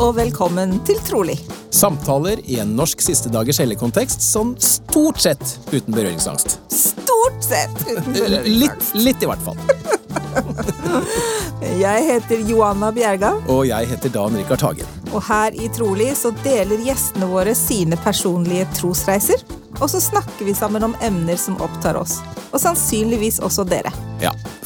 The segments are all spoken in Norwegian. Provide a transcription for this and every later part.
og velkommen til Trolig. Samtaler i en norsk siste dagers helligkontekst sånn stort sett uten berøringsangst. Stort sett uten Litt, litt i hvert fall. Jeg heter Joanna Bjerga, Og jeg heter Dan Rikard Hagen. og her i Trolig så deler gjestene våre sine personlige trosreiser. Og så snakker vi sammen om emner som opptar oss, og sannsynligvis også dere. Ja,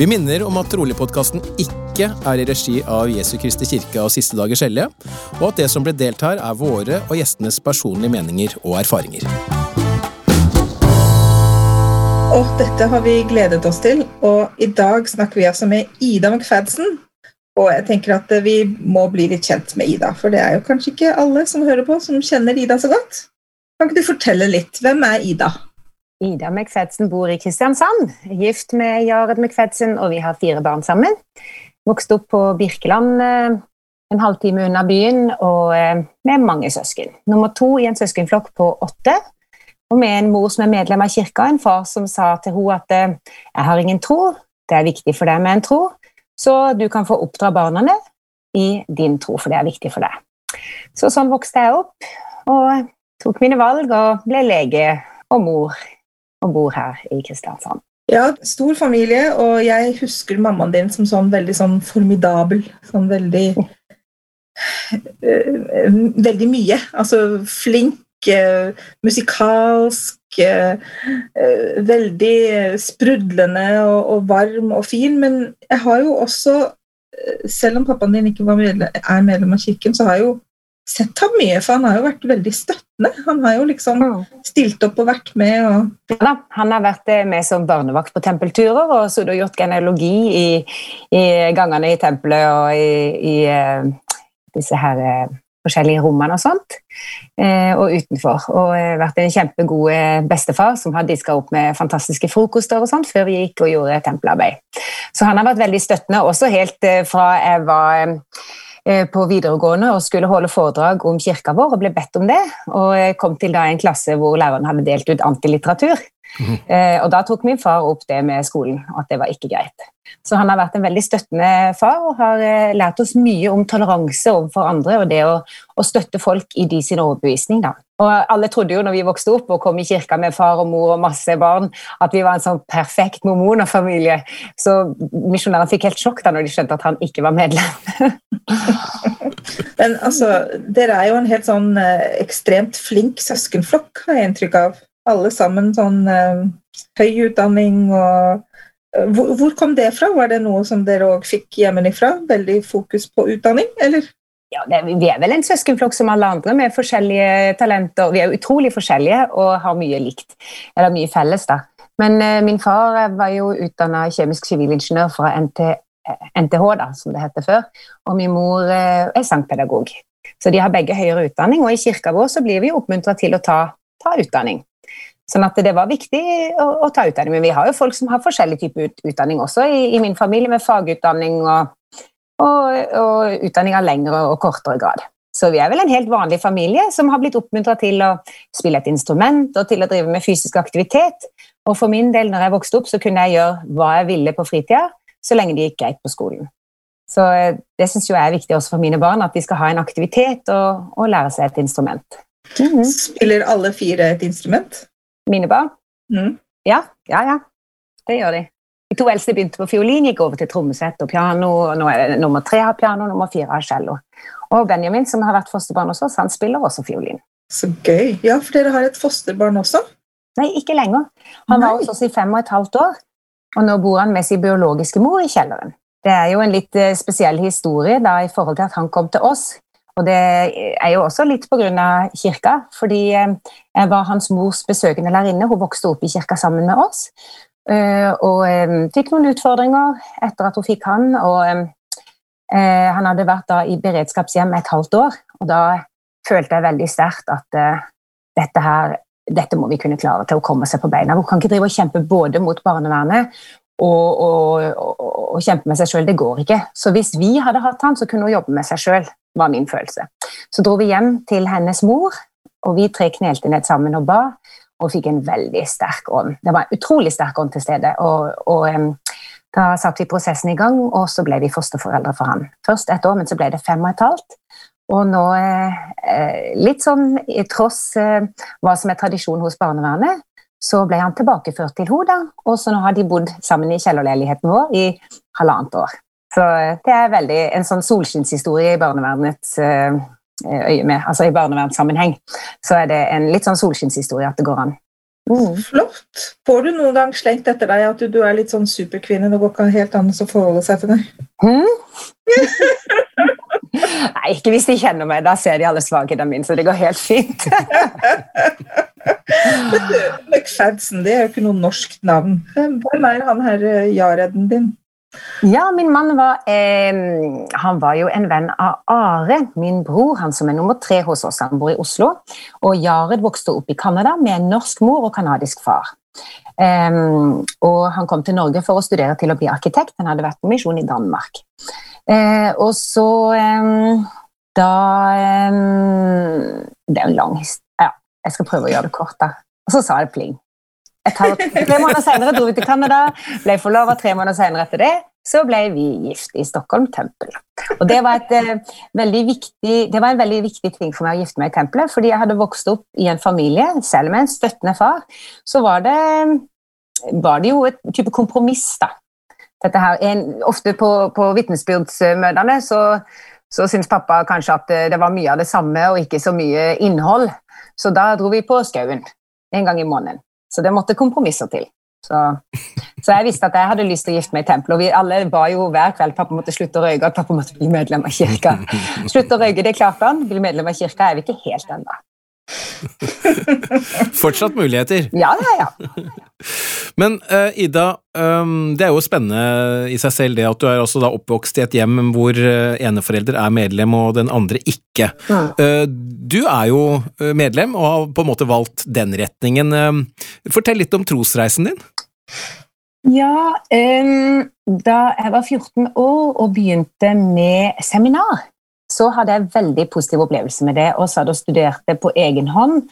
Vi minner om at Trolig-podkasten ikke er i regi av Jesu Kristi kirke og Siste dagers hellige, og at det som ble delt her, er våre og gjestenes personlige meninger og erfaringer. Og dette har vi gledet oss til, og i dag snakker vi altså med Ida McFadsen. Og jeg tenker at vi må bli litt kjent med Ida, for det er jo kanskje ikke alle som hører på, som kjenner Ida så godt. Kan ikke du fortelle litt? Hvem er Ida? Ida McFedsen bor i Kristiansand, gift med Jared McFedsen, og vi har fire barn sammen. Vokste opp på Birkeland, eh, en halvtime unna byen, og eh, med mange søsken. Nummer to i en søskenflokk på åtte, og med en mor som er medlem av kirka, en far som sa til henne at eh, jeg har ingen tro, det er viktig for deg med en tro, så du kan få oppdra barna i din tro, for det er viktig for deg. Så sånn vokste jeg opp, og tok mine valg og ble lege og mor og bor her i Kristiansand. Ja, stor familie, og jeg husker mammaen din som sånn veldig sånn formidabel. Sånn veldig øh, Veldig mye. Altså flink, øh, musikalsk, eh, veldig sprudlende og, og varm og fin. Men jeg har jo også, selv om pappaen din ikke medlem, er medlem av kirken, så har jeg jo sett ham mye, for han har jo vært veldig støttende. Han har jo liksom stilt opp og vært med og Ja, han har vært eh, med som barnevakt på tempelturer og så har gjort genealogi i, i gangene i tempelet og i, i eh, disse her eh, forskjellige rommene og sånt, og utenfor. Og vært en kjempegod bestefar som har diska opp med fantastiske frokoster og sånt før vi gikk og gjorde tempelarbeid. Så han har vært veldig støttende, også helt fra jeg var på videregående og skulle holde foredrag om kirka vår og ble bedt om det. Og jeg kom til da en klasse hvor læreren hadde delt ut antilitteratur. Mm. og da tok min far opp det med skolen, at det var ikke greit. Så han har vært en veldig støttende far og har eh, lært oss mye om toleranse overfor andre og det å, å støtte folk i de sin overbevisning. Da. Og alle trodde jo når vi vokste opp og kom i kirka med far og mor og masse barn, at vi var en sånn perfekt mormonerfamilie. Så misjonærene fikk helt sjokk da når de skjønte at han ikke var medlem. Men altså, dere er jo en helt sånn eh, ekstremt flink søskenflokk, har jeg inntrykk av. Alle sammen sånn eh, høy utdanning og eh, hvor, hvor kom det fra? Var det noe som dere òg fikk hjemmefra? Veldig fokus på utdanning, eller? Ja, det, vi er vel en søskenflokk som alle andre med forskjellige talenter. Vi er utrolig forskjellige og har mye likt, eller mye felles. da. Men eh, min far var jo utdanna kjemisk sivilingeniør fra NT, NTH, da, som det heter før, og min mor eh, er sangpedagog. Så de har begge høyere utdanning, og i kirka vår så blir vi oppmuntra til å ta, ta utdanning. Sånn at det var viktig å, å, ta utdanning. Men vi har jo folk som har forskjellig type ut, utdanning også i, i, min familie, med fagutdanning og, og, og utdanning av lengre og kortere grad. Så vi er vel en helt vanlig familie som har blitt oppmuntra til å spille et instrument og til å drive med fysisk aktivitet. Og for min del, når jeg vokste opp, så kunne jeg gjøre hva jeg ville på fritida, så lenge det gikk greit på skolen. Så det syns jeg er viktig også for mine barn, at de skal ha en aktivitet og, og lære seg et instrument. Mm -hmm. Spiller alle fire et instrument? Mine barn? Mm. Ja, ja, ja. Det gjør de. De to eldste begynte på fiolin, gikk over til trommesett og piano. og nå er det Nummer tre har piano, nummer fire har cello. Og Benjamin, som har vært fosterbarn hos oss, han spiller også fiolin. Så gøy. Ja, for dere har et fosterbarn også? Nei, ikke lenger. Han Nei. var hos oss i fem og et halvt år, og nå bor han med sin biologiske mor i kjelleren. Det er jo en litt spesiell historie da, i forhold til at han kom til oss. Og det er jo også litt pga. kirka, fordi jeg var hans mors besøkende lærerinne. Hun vokste opp i kirka sammen med oss. Og fikk noen utfordringer etter at hun fikk han. Og han hadde vært i beredskapshjem et halvt år, og da følte jeg veldig sterkt at dette her dette må vi kunne klare til å komme seg på beina. Hun kan ikke drive og kjempe både mot barnevernet og, og, og, og kjempe med seg sjøl. Det går ikke. Så hvis vi hadde hatt han, så kunne hun jobbe med seg sjøl, var min følelse. Så dro vi hjem til hennes mor, og vi tre knelte ned sammen og ba, og fikk en veldig sterk ånd. Det var en utrolig sterk ånd til stede. og, og da satte vi prosessen i gang, og så ble vi fosterforeldre for han. Først ett år, men så ble det fem og et halvt. Og nå, eh, litt sånn i tross eh, hva som er tradisjon hos barnevernet, så ble han tilbakeført til henne. Og så nå har de bodd sammen i kjellerleiligheten vår i halvannet år. Så eh, det er veldig en sånn solskinnshistorie i barnevernets eh, øye med, altså i barnevernssammenheng. Så er det en litt sånn solskinnshistorie at det går an. Mm. Flott. Får du noen gang slengt etter deg at du, du er litt sånn superkvinne? Det går ikke helt an å forholde seg til deg. Mm. Nei, ikke hvis de kjenner meg. Da ser de alle svakhetene mine, så det går helt fint. McFadsen, det er jo ikke noe norsk navn. Hvem er han her Jareden din? Ja, min mann var, eh, han var jo en venn av Are, min bror, han som er nummer tre hos oss. Han bor i Oslo. Og Jared vokste opp i Canada med en norsk mor og canadisk far. Eh, og han kom til Norge for å studere til å bli arkitekt. Han hadde vært på misjon i Danmark. Eh, og så Da Det er en lang historie. Ja, jeg skal prøve å gjøre det kort, da. Og så sa det pling. Tre måneder senere dro vi til Canada, ble forlova tre måneder senere etter det. Så ble vi gift i Stockholm tempel. Og det var, et, eh, veldig viktig, det var en veldig viktig ting for meg å gifte meg i tempelet, fordi jeg hadde vokst opp i en familie, selv med en støttende far, så var det, var det jo et type kompromiss, da. Dette her, en, ofte på, på vitnesbyrdsmøtene så, så syntes pappa kanskje at det var mye av det samme og ikke så mye innhold. Så da dro vi på skauen en gang i måneden. Så det måtte kompromisser til. Så, så jeg visste at jeg hadde lyst til å gifte meg i tempelet. Og vi alle ba jo hver kveld pappa måtte slutte å røyke, at pappa måtte bli medlem av kirka. Slutte å røyke, det klarte han. Bli medlem av kirka er vi ikke helt ennå. Fortsatt muligheter. Ja, ja, ja. Men uh, Ida, um, det er jo spennende i seg selv det at du er også da oppvokst i et hjem hvor uh, ene forelder er medlem og den andre ikke. Mm. Uh, du er jo medlem og har på en måte valgt den retningen. Um, fortell litt om trosreisen din. Ja, um, da jeg var 14 år og begynte med seminar, så hadde jeg veldig positiv opplevelse med det, og satt og studerte på egen hånd.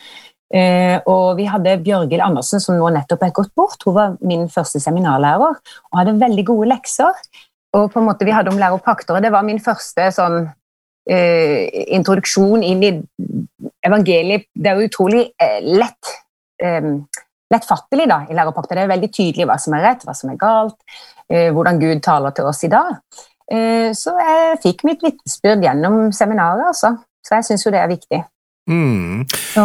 Eh, og vi hadde Bjørgil Andersen, som nå nettopp er gått bort. Hun var min første seminarlærer og hadde veldig gode lekser. Og på en måte Vi hadde om læropakter, og det var min første sånn eh, introduksjon inn i evangeliet. Det er jo utrolig eh, lett eh, lettfattelig da, i lærepakter. Det er veldig tydelig hva som er rett, hva som er galt, hvordan Gud taler til oss i dag. Eh, så jeg fikk mitt vitnesbyrd gjennom seminaret, altså. Så jeg syns jo det er viktig. Mm. Så,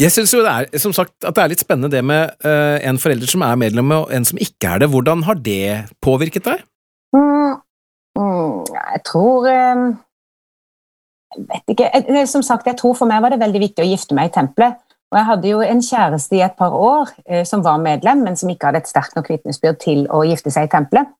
Jeg syns jo det er, som sagt, at det er litt spennende det med uh, en forelder som er medlem og en som ikke er det. Hvordan har det påvirket deg? mm, mm, jeg tror um, Jeg vet ikke. Jeg, som sagt, jeg tror for meg var det veldig viktig å gifte meg i tempelet. Og jeg hadde jo en kjæreste i et par år uh, som var medlem, men som ikke hadde et sterkt nok vitnesbyrd til å gifte seg i tempelet.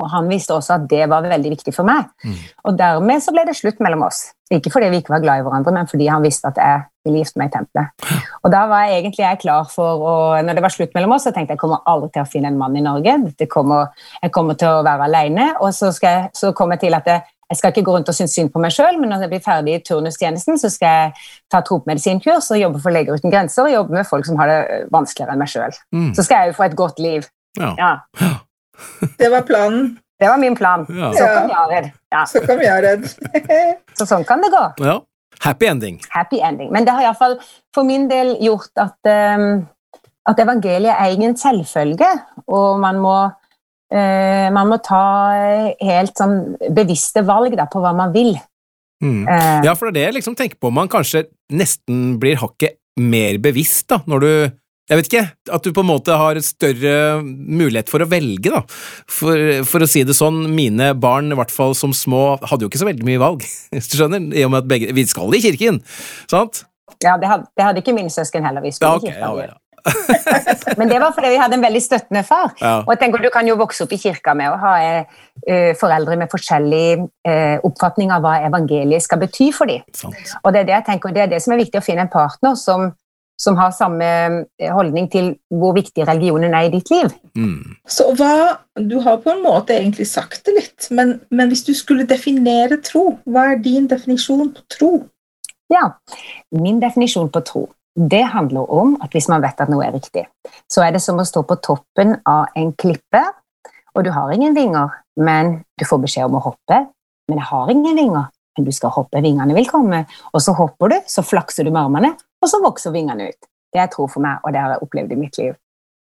Og han visste også at det var veldig viktig for meg. Mm. Og dermed så ble det slutt mellom oss. Ikke fordi vi ikke var glad i hverandre, men fordi han visste at jeg ville gifte meg i tempelet. Og da var jeg egentlig jeg klar for å Når det var slutt mellom oss, så tenkte jeg jeg kommer aldri til å finne en mann i Norge. Kommer, jeg kommer til å være alene. Og så, skal jeg, så kom jeg til at jeg, jeg skal ikke gå rundt og synes synd på meg sjøl, men når jeg blir ferdig i turnustjenesten, så skal jeg ta tropemedisinkurs og jobbe for Leger uten grenser og jobbe med folk som har det vanskeligere enn meg sjøl. Mm. Så skal jeg jo få et godt liv. Ja. Ja, Det var planen. Det var min plan. Ja. Så kom Jared. Ja, Så kom Jared. så sånn kan det gå. ja. Happy ending. happy ending. Men det har iallfall for min del gjort at, um, at evangeliet er ingen selvfølge, og man må, uh, man må ta eh, helt sånn bevisste valg da, på hva man vil. Mm. Uh, Ja, for det er det jeg liksom tenker på. Man kanskje nesten blir hakket mer bevisst da, når du jeg vet ikke, at du på en måte har større mulighet for å velge, da. For, for å si det sånn, mine barn, i hvert fall som små, hadde jo ikke så veldig mye valg, hvis du skjønner, i og med at begge Vi skal i kirken, sant? ja, det hadde, det hadde ikke mine søsken heller. Vi Ja, skulle i kirken. ja, ja. Men det var fordi vi hadde en veldig støttende far. Ja. Og jeg tenker Du kan jo vokse opp i kirka med å ha eh, foreldre med forskjellig eh, oppfatning av hva evangeliet skal bety for dem. Sant. Og det er det jeg tenker, det er det som er viktig å finne en partner som, som har samme eh, holdning til hvor viktig religionen er i ditt liv. Mm. Så hva, Du har på en måte egentlig sagt det litt, men, men hvis du skulle definere tro, hva er din definisjon på tro? Ja, min definisjon på tro det handler om at hvis man vet at noe er riktig, så er det som å stå på toppen av en klippe, og du har ingen vinger, men du får beskjed om å hoppe. Men jeg har ingen vinger, men du skal hoppe, vingene vil komme. Og så hopper du, så flakser du med armene, og så vokser vingene ut. Det er tro for meg, og det har jeg opplevd i mitt liv.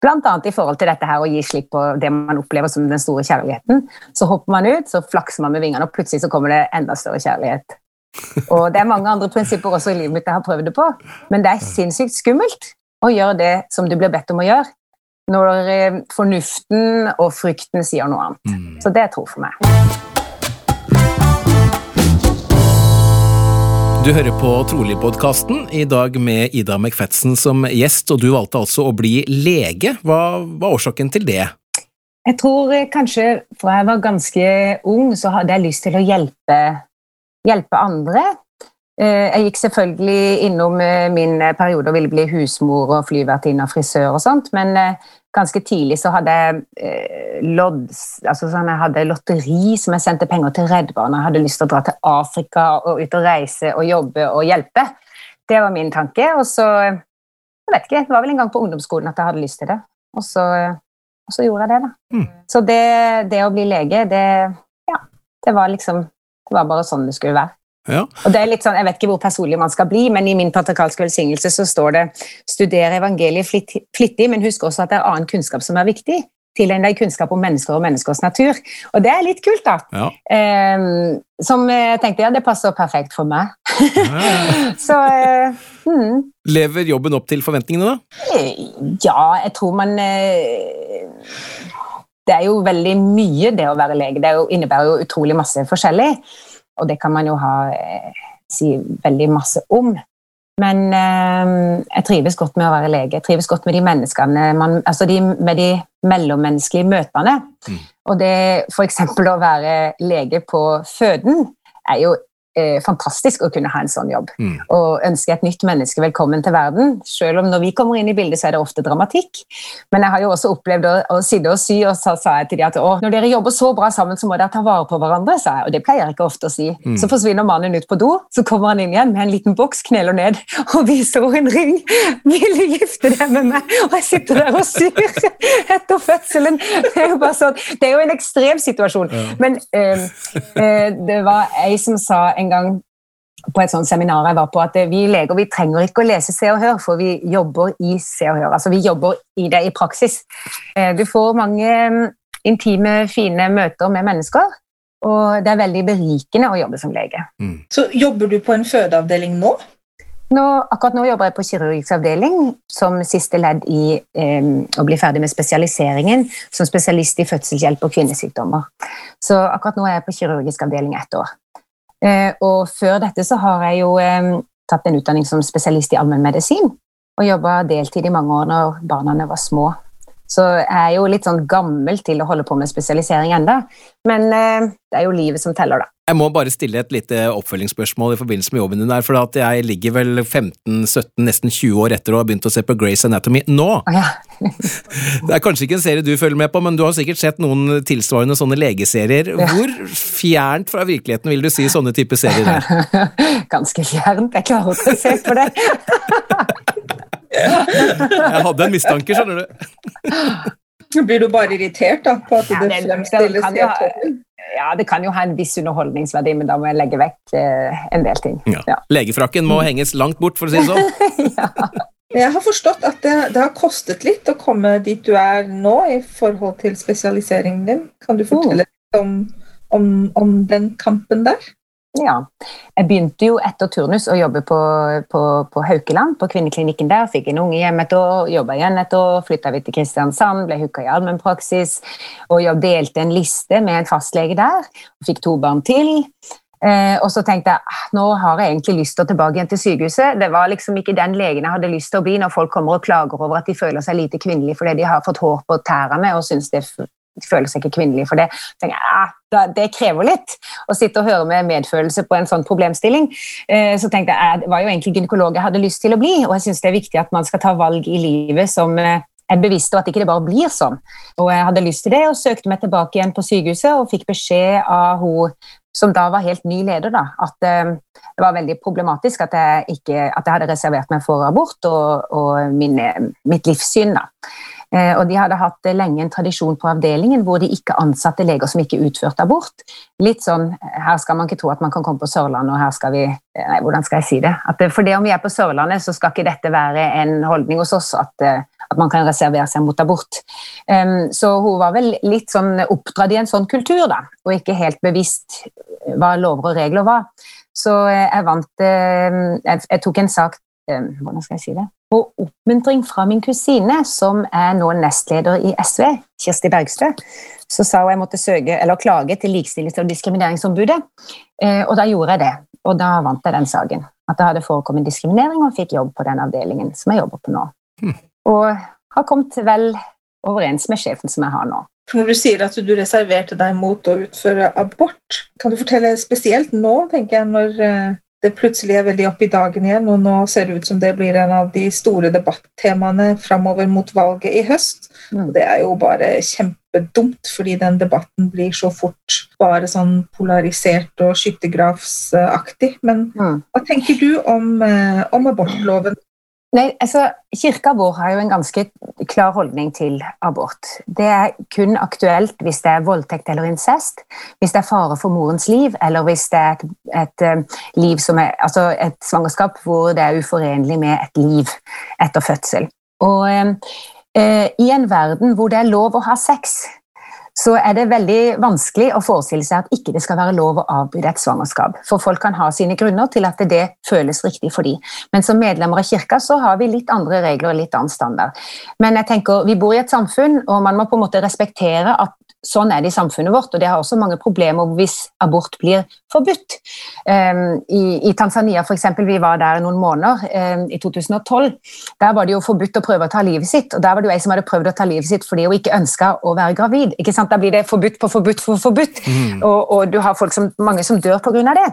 Blant annet i forhold til dette her å gi slipp på det man opplever som den store kjærligheten. Så hopper man ut, så flakser man med vingene, og plutselig så kommer det enda større kjærlighet. Og det er mange andre prinsipper også i livet mitt jeg har prøvd det på, men det er sinnssykt skummelt å gjøre det som du blir bedt om å gjøre, når eh, fornuften og frykten sier noe annet. Mm. Så det er tro for meg. Du hører på Trolig-podkasten, i dag med Ida McFetzen som gjest, og du valgte altså å bli lege. Hva var årsaken til det? Jeg tror eh, kanskje fra jeg var ganske ung, så hadde jeg lyst til å hjelpe, hjelpe andre. Eh, Jeg gikk selvfølgelig innom eh, min periode og ville bli husmor og flyvertinne og frisør og sånt, men eh, ganske tidlig så hadde jeg eh, lodd, altså sånn, jeg hadde lotteri som jeg sendte penger til Redd Barna. Jeg hadde lyst til å dra til Afrika og ut og reise og jobbe og hjelpe. Det var min tanke. Og så jeg vet ikke, Det var vel en gang på ungdomsskolen at jeg hadde lyst til det. Og så, og så gjorde jeg det, da. Mm. Så det, det å bli lege, det, ja, det var liksom Det var bare sånn det skulle være. Ja. Og det er litt sånn, Jeg vet ikke hvor personlig man skal bli, men i min patrikalske velsignelse så står det 'studere evangeliet flittig, men husk også at det er annen kunnskap som er viktig'. Tilegn deg kunnskap om mennesker og menneskers natur. Og det er litt kult, da. Ja. Um, som jeg tenkte ja, det passer perfekt for meg. så uh, hmm, Lever jobben opp til forventningene, da? ja, jeg tror man uh, Det er jo veldig mye, det å være lege. Det er jo, innebærer jo utrolig masse forskjellig. Og det kan man jo ha, eh, si veldig masse om. Men eh, jeg trives godt med å være lege. Jeg trives godt med de menneskene, man, altså de, med de mellommenneskelige møtene. Mm. Og det f.eks. å være lege på føden er jo eh, fantastisk å kunne ha en sånn jobb. Mm. Og ønske et nytt menneske velkommen til verden. Selv om når vi kommer inn i bildet, så er det ofte dramatikk. Men jeg har jo også opplevd å, å sitte og sy, og så sa jeg til dem at å, når dere jobber så bra sammen, så må dere ta vare på hverandre. sa jeg. Og det pleier jeg ikke ofte å si. Mm. Så forsvinner mannen ut på do, så kommer han inn igjen med en liten boks, kneler ned og viser henne en ring. Vil du gifte deg med meg? Og jeg sitter der og syr etter fødselen. Det er jo bare sånn, det er jo en ekstrem situasjon. Men eh, eh, det var ei som sa en gang på et sånt seminar jeg var på, at vi leger vi trenger ikke å lese Se og Hør, for vi jobber i Se og Hør. Altså vi jobber i det i praksis. Eh, Du får mange mm, intime, fine møter med mennesker, og det er veldig berikende å jobbe som lege. Mm. Så jobber du på en fødeavdeling nå? Nå, akkurat nå jobber jeg på kirurgisk avdeling som siste ledd i eh, å bli ferdig med spesialiseringen som spesialist i fødselshjelp og kvinnesykdommer. Så akkurat nå er jeg på kirurgisk avdeling ett år. Eh, og før dette så har jeg jo eh, tatt en utdanning som spesialist i allmennmedisin og jobba deltid i mange år når barna var små. Så jeg er jo litt sånn gammel til å holde på med spesialisering enda, men eh, det er jo livet som teller, da. Jeg må bare stille et lite oppfølgingsspørsmål i forbindelse med jobben din der, for at jeg ligger vel 15-17, nesten 20 år etter å ha begynt å se på Grace Anatomy nå. Å ja. Det er kanskje ikke en serie du følger med på, men du har sikkert sett noen tilsvarende sånne legeserier. Hvor fjernt fra virkeligheten vil du si sånne type serier er? Ganske fjernt. Jeg klarer ikke å se på det. Jeg hadde en mistanke, skjønner du. Blir du bare irritert da, på at Ja, det fremstilles det ha- toppen? Ja, det kan jo ha en viss underholdningsverdi, men da må jeg legge vekk eh, en del ting. Ja. Ja. Legefrakken må henges langt bort, for å si det sånn. Jeg har forstått at det, det har kostet litt å komme dit du er nå i forhold til spesialiseringen din. Kan du fortelle litt om, om, om den kampen der? Ja. Jeg begynte jo etter turnus å jobbe på, på, på Haukeland, på kvinneklinikken der. Fikk en unge hjem et år, jobba igjen et år, flytta vi til Kristiansand, ble hooka i allmennpraksis. Og jeg delte en liste med en fastlege der, og fikk to barn til. Eh, og så tenkte jeg "Ah, nå har jeg egentlig lyst til å tilbake igjen til sykehuset. Det var liksom ikke den legen jeg hadde lyst til å bli når folk kommer og klager over at de føler seg lite kvinnelige fordi de har fått hår på tærne og syns det føler seg ikke kvinnelig for det. jeg, ja, Det krever litt å sitte og høre med medfølelse på en sånn problemstilling. Eh, Så tenkte jeg, det var jo egentlig gynekolog jeg hadde lyst til å bli, og jeg syns det er viktig at man skal ta valg i livet som eh, er bevisst, og at ikke det bare blir sånn. Og jeg hadde lyst til det, og søkte meg tilbake igjen på sykehuset og fikk beskjed av hun som da var helt ny leder, da, at eh, det var veldig problematisk at jeg, ikke, at jeg hadde reservert meg for abort og, og min, mitt livssyn. da. Eh, og De hadde hatt eh, lenge en tradisjon på avdelingen hvor de ikke ansatte leger som ikke utførte abort. Litt sånn, Her skal man ikke tro at man kan komme på Sørlandet, og her skal vi eh, Nei, hvordan skal jeg si det? At, for det om vi er på Sørlandet, så skal ikke dette være en holdning hos oss at, eh, at man kan reservere seg mot abort. Um, så hun var vel litt sånn oppdratt i en sånn kultur, da, og ikke helt bevisst hva lover og regler var. Så eh, jeg vant eh, jeg, tok en sak eh, Hvordan skal jeg si det? På oppmuntring fra min kusine, som er nå nestleder i SV, Kirsti Bergstø, så sa hun jeg måtte søke, eller klage til Likestillings- og diskrimineringsombudet. Eh, og da gjorde jeg det. Og da vant jeg den saken. At det hadde forekommet diskriminering, og fikk jobb på den avdelingen som jeg jobber på nå. Og har kommet vel overens med sjefen som jeg har nå. Når du sier at du reserverte deg mot å utføre abort, kan du fortelle spesielt nå, tenker jeg, når eh, det plutselig er veldig oppe i dagen igjen, og nå ser det ut som det blir en av de store debattemaene framover mot valget i høst. Mm. Og det er jo bare kjempedumt, fordi den debatten blir så fort bare sånn polarisert og skyttergravsaktig. Men Mm. hva tenker du om, eh, om abortloven? Nei, altså, Kirka vår har jo en ganske klar holdning til abort. Det er kun aktuelt hvis det er voldtekt eller incest, hvis det er fare for morens liv, eller hvis det er et, et, eh, liv som er, altså et svangerskap hvor det er uforenlig med et liv etter fødsel. Og eh, eh, I en verden hvor det er lov å ha sex, så er det veldig vanskelig å forestille seg at ikke det skal være lov å avbryte et svangerskap. For folk kan ha sine grunner til at det føles riktig for dem. Men som medlemmer av kirka så har vi litt andre regler og litt annen standard. Men jeg tenker, vi bor i et samfunn, og man må på en måte respektere at sånn er det i samfunnet vårt. Og det har også mange problemer hvis abort blir forbudt. Um, i, I Tanzania eksempel, vi var der noen måneder um, i 2012. Der var det jo forbudt å prøve å ta livet sitt. Og der var det jo ei som hadde prøvd å ta livet sitt fordi hun ikke ønska å være gravid. ikke sant? Da blir det forbudt på forbudt for forbudt. Og, og du har folk som, mange som dør pga. det.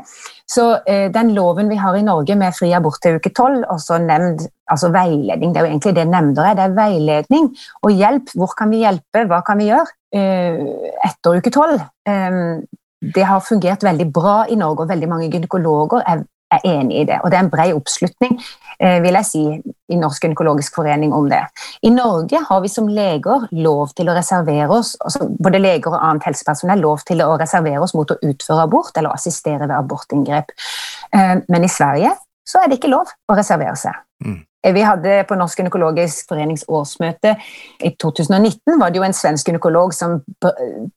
Så eh, den loven vi har i Norge med fri abort til uke 12, også nemnd, altså veiledning, det er jo egentlig det nemnder er, det er veiledning og hjelp. Hvor kan vi hjelpe, hva kan vi gjøre eh, etter uke 12? Eh, det har fungert veldig bra i Norge, og veldig mange gynekologer er, er enig i det. Og det er en bred oppslutning eh, vil jeg si, i Norsk gynekologisk forening om det. I Norge har vi som leger lov til å reservere oss, altså både leger og annet helsepersonell lov til å reservere oss mot å utføre abort eller assistere ved abortinngrep. Eh, Men i Sverige så er det ikke lov å reservere seg. Mm. Eh, Vi hadde På Norsk gynekologisk forenings årsmøte i 2019 var det jo en svensk gynekolog som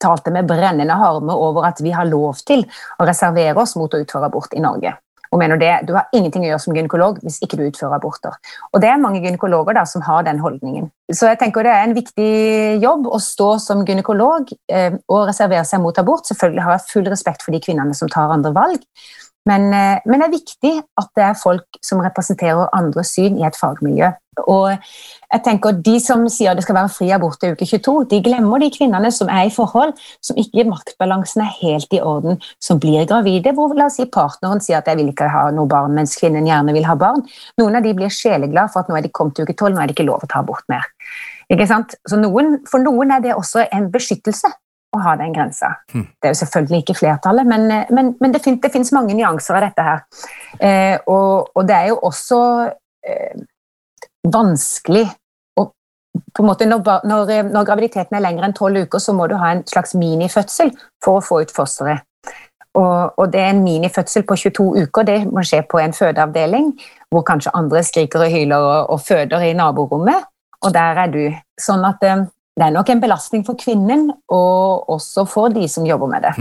talte med brennende harme over at vi har lov til å reservere oss mot å utføre abort i Norge. Og mener det, Du har ingenting å gjøre som gynekolog hvis ikke du utfører aborter. Og Det er mange gynekologer da som har den holdningen. Så jeg tenker det er en viktig jobb å stå som gynekolog eh, og reservere seg mot abort. Selvfølgelig har jeg full respekt for de kvinnene som tar andre valg. Men, eh, men det er viktig at det er folk som representerer andre syn i et fagmiljø. Og jeg tenker De som sier det skal være fri abort til uke 22, de glemmer de kvinnene som er i forhold som ikke maktbalansen er helt i orden, som blir gravide, hvor la oss si partneren sier at jeg vil ikke ha noe barn, mens kvinnen gjerne vil ha barn. Noen av de blir sjeleglade for at nå er de kommet til uke 12, nå er det ikke lov å ta abort mer. Ikke sant? Så noen, For noen er det også en beskyttelse å ha den grensa. Hmm. Det er jo selvfølgelig ikke flertallet, men, eh, men, men det, fin, det finnes mange nyanser av dette her. Eh, og, og det er jo også eh, vanskelig å på en måte når, når, eh, når graviditeten er lengre enn tolv uker, så må du ha en slags minifødsel for å få ut fosteret. Og, og det er en minifødsel på 22 uker. Det må skje på en fødeavdeling, hvor kanskje andre skriker og hyler og, og føder i naborommet. Og der er du. Sånn at eh, det er nok en belastning for kvinnen, og også for de som jobber med det.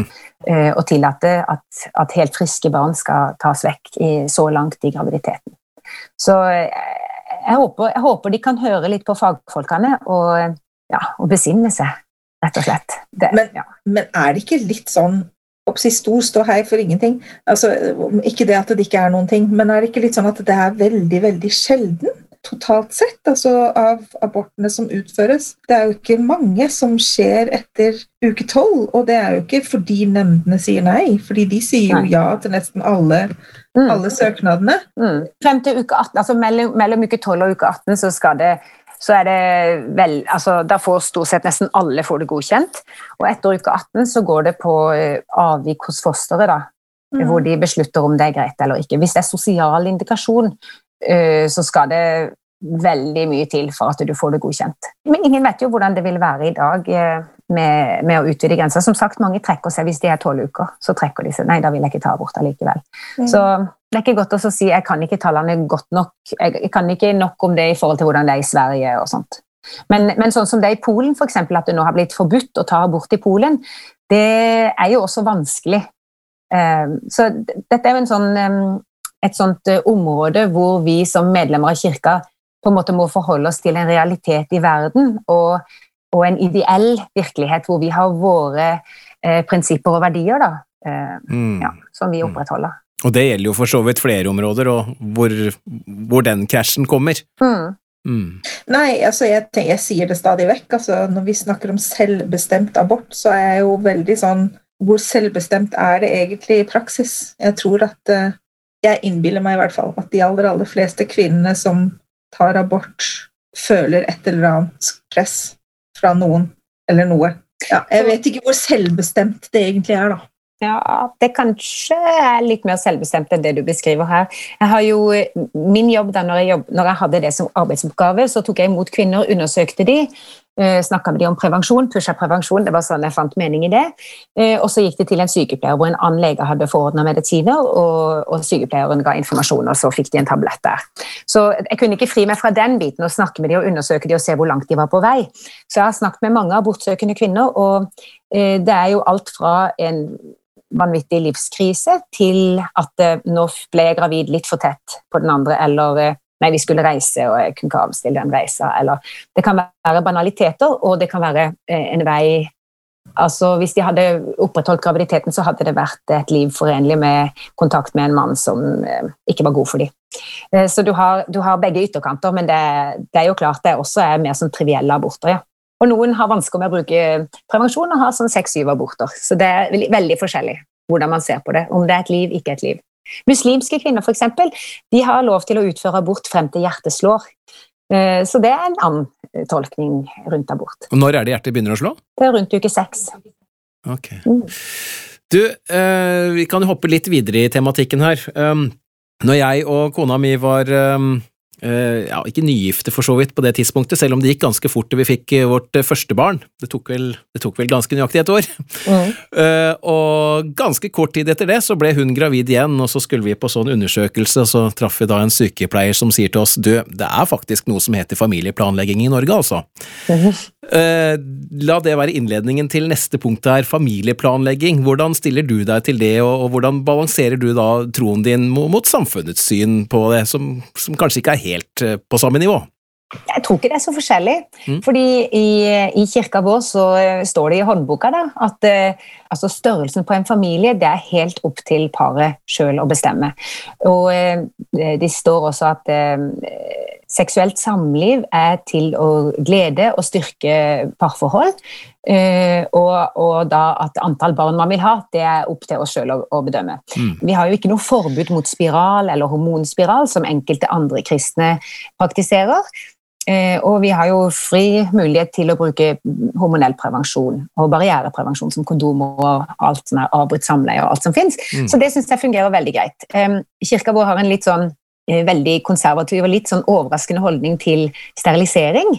Eh, å tillate at, at helt friske barn skal tas vekk i, så langt i graviditeten. Så eh, jeg håper, jeg håper de kan høre litt på fagfolkene og, ja, og besinne seg, rett og slett. Det, Men- ja. Men er det ikke litt sånn oppsi stor ståhei for ingenting? Altså, ikke det at det ikke er noen ting, men er det ikke litt sånn at det er veldig, veldig sjelden? Totalt sett, altså av abortene som utføres, det er jo ikke mange som skjer etter uke tolv. Og det er jo ikke fordi nemndene sier nei, fordi de sier jo ja til nesten alle, Mm. alle søknadene. Mm. Frem til uke 18, altså mellom, mellom uke 12 og uke 18 så skal det så er det vel, altså Da får stort sett nesten alle får det godkjent. Og etter uke 18 så går det på eh, avvik hos fosteret, da, Mm. hvor de beslutter om det er greit eller ikke. Hvis det er sosial indikasjon, så skal det veldig mye til for at du får det godkjent. Men ingen vet jo hvordan det vil være i dag eh, med, med å utvide grensa. Som sagt, mange trekker seg hvis de er tolv uker. Så trekker de seg. Nei, da vil jeg ikke ta abort allikevel. Mm. Så det er ikke godt å si jeg kan ikke tallene godt nok. Jeg, kan ikke nok om det i forhold til hvordan det er i Sverige og sånt. Men, men sånn som det er i Polen, eksempel, at det nå har blitt forbudt å ta abort i Polen, det er jo også vanskelig. Eh, Så dette er jo en sånn, eh, et sånt eh, område hvor vi som medlemmer av kirka på en måte må forholde oss til en realitet i verden og, og en ideell virkelighet hvor vi har våre eh, prinsipper og verdier da, eh, Mm. ja, som vi opprettholder. Og det gjelder jo for så vidt flere områder, og hvor, hvor den krasjen kommer. Mm. Mm. Nei, altså jeg, tenker, jeg sier det stadig vekk. Altså, når vi snakker om selvbestemt abort, så er jeg jo veldig sånn Hvor selvbestemt er det egentlig i praksis? Jeg tror at eh, Jeg innbiller meg i hvert fall at de aller, aller fleste kvinnene som tar abort, føler et eller annet press fra noen eller noe. Ja, jeg vet ikke hvor selvbestemt det egentlig er, da. Ja, det kanskje er litt mer selvbestemt enn det du beskriver her. Jeg har jo, min jobb da når jeg, jobb, når jeg hadde det som arbeidsoppgave, så tok jeg imot kvinner, undersøkte de, snakka med de om prevensjon, pusha prevensjon, det var sånn jeg fant mening i det. Eh, og så gikk det til en sykepleier hvor en annen lege hadde forordna medisiner, og, og sykepleieren ga informasjon, og så fikk de en tablett der. Så jeg kunne ikke fri meg fra den biten og snakke med de og undersøke de og se hvor langt de var på vei. Så jeg har snakket med mange abortsøkende kvinner, og eh, det er jo alt fra en vanvittig livskrise til at eh, nå ble jeg gravid litt for tett på den andre, eller eh, nei, vi skulle reise og jeg kunne ikke avstille den reisa, eller det kan være banaliteter, og det kan være eh, en vei Altså, Hvis de hadde opprettholdt graviditeten, så hadde det vært et liv forenlig med kontakt med en mann som eh, ikke var god for dem. Eh, så du har, du har begge ytterkanter, men det, det er jo klart det også er mer sånn trivielle aborter. ja. Og noen har vansker med å bruke prevensjon og har sånn seks-syv aborter. Så det er veldig, forskjellig hvordan man ser på det. Om det er et liv, ikke et liv. Muslimske kvinner for eksempel, de har lov til å utføre abort frem til hjertet slår. Eh, Så det er en annen eh, tolkning rundt abort. Og når er det hjertet begynner å slå? Det er rundt uke seks. Ok. Mm. Du, eh, vi kan hoppe litt videre i tematikken her. Når jeg og kona mi var ja, ikke nygifte for så vidt på det tidspunktet, selv om det gikk ganske fort til vi fikk eh, vårt eh, første barn. Det tok vel, det tok vel ganske nøyaktig et år. Mm. Eh, og ganske kort tid etter det så ble hun gravid igjen, og så skulle vi på sånn undersøkelse, og så traff vi da en sykepleier som sier til oss du, det er faktisk noe som heter familieplanlegging i Norge, altså. Eh, la det være innledningen til neste punkt her, familieplanlegging. Hvordan stiller du deg til det, og, og hvordan balanserer du da troen din mot, mot samfunnets syn på det, som, som kanskje ikke er helt eh, på samme nivå? Jeg tror ikke det er så forskjellig. Mm. Fordi i, i kirka vår så eh, står det i håndboka da, at uh, altså størrelsen på en familie det er helt opp til paret sjøl å bestemme. Og det står også at seksuelt samliv er til å glede og styrke parforhold. Eh, og, og da at antall barn man vil ha, det er opp til oss sjøl å, å bedømme. Mm. Vi har jo ikke noe forbud mot spiral eller hormonspiral, som enkelte andre kristne praktiserer. Eh, og vi har jo fri mulighet til å bruke hormonell prevensjon og barriereprevensjon som kondomer og alt som er avbrutt samleie og alt som finnes. Mm. Så det syns jeg fungerer veldig greit. Eh, kirka vår har en litt sånn veldig konservativ og litt sånn overraskende holdning til sterilisering,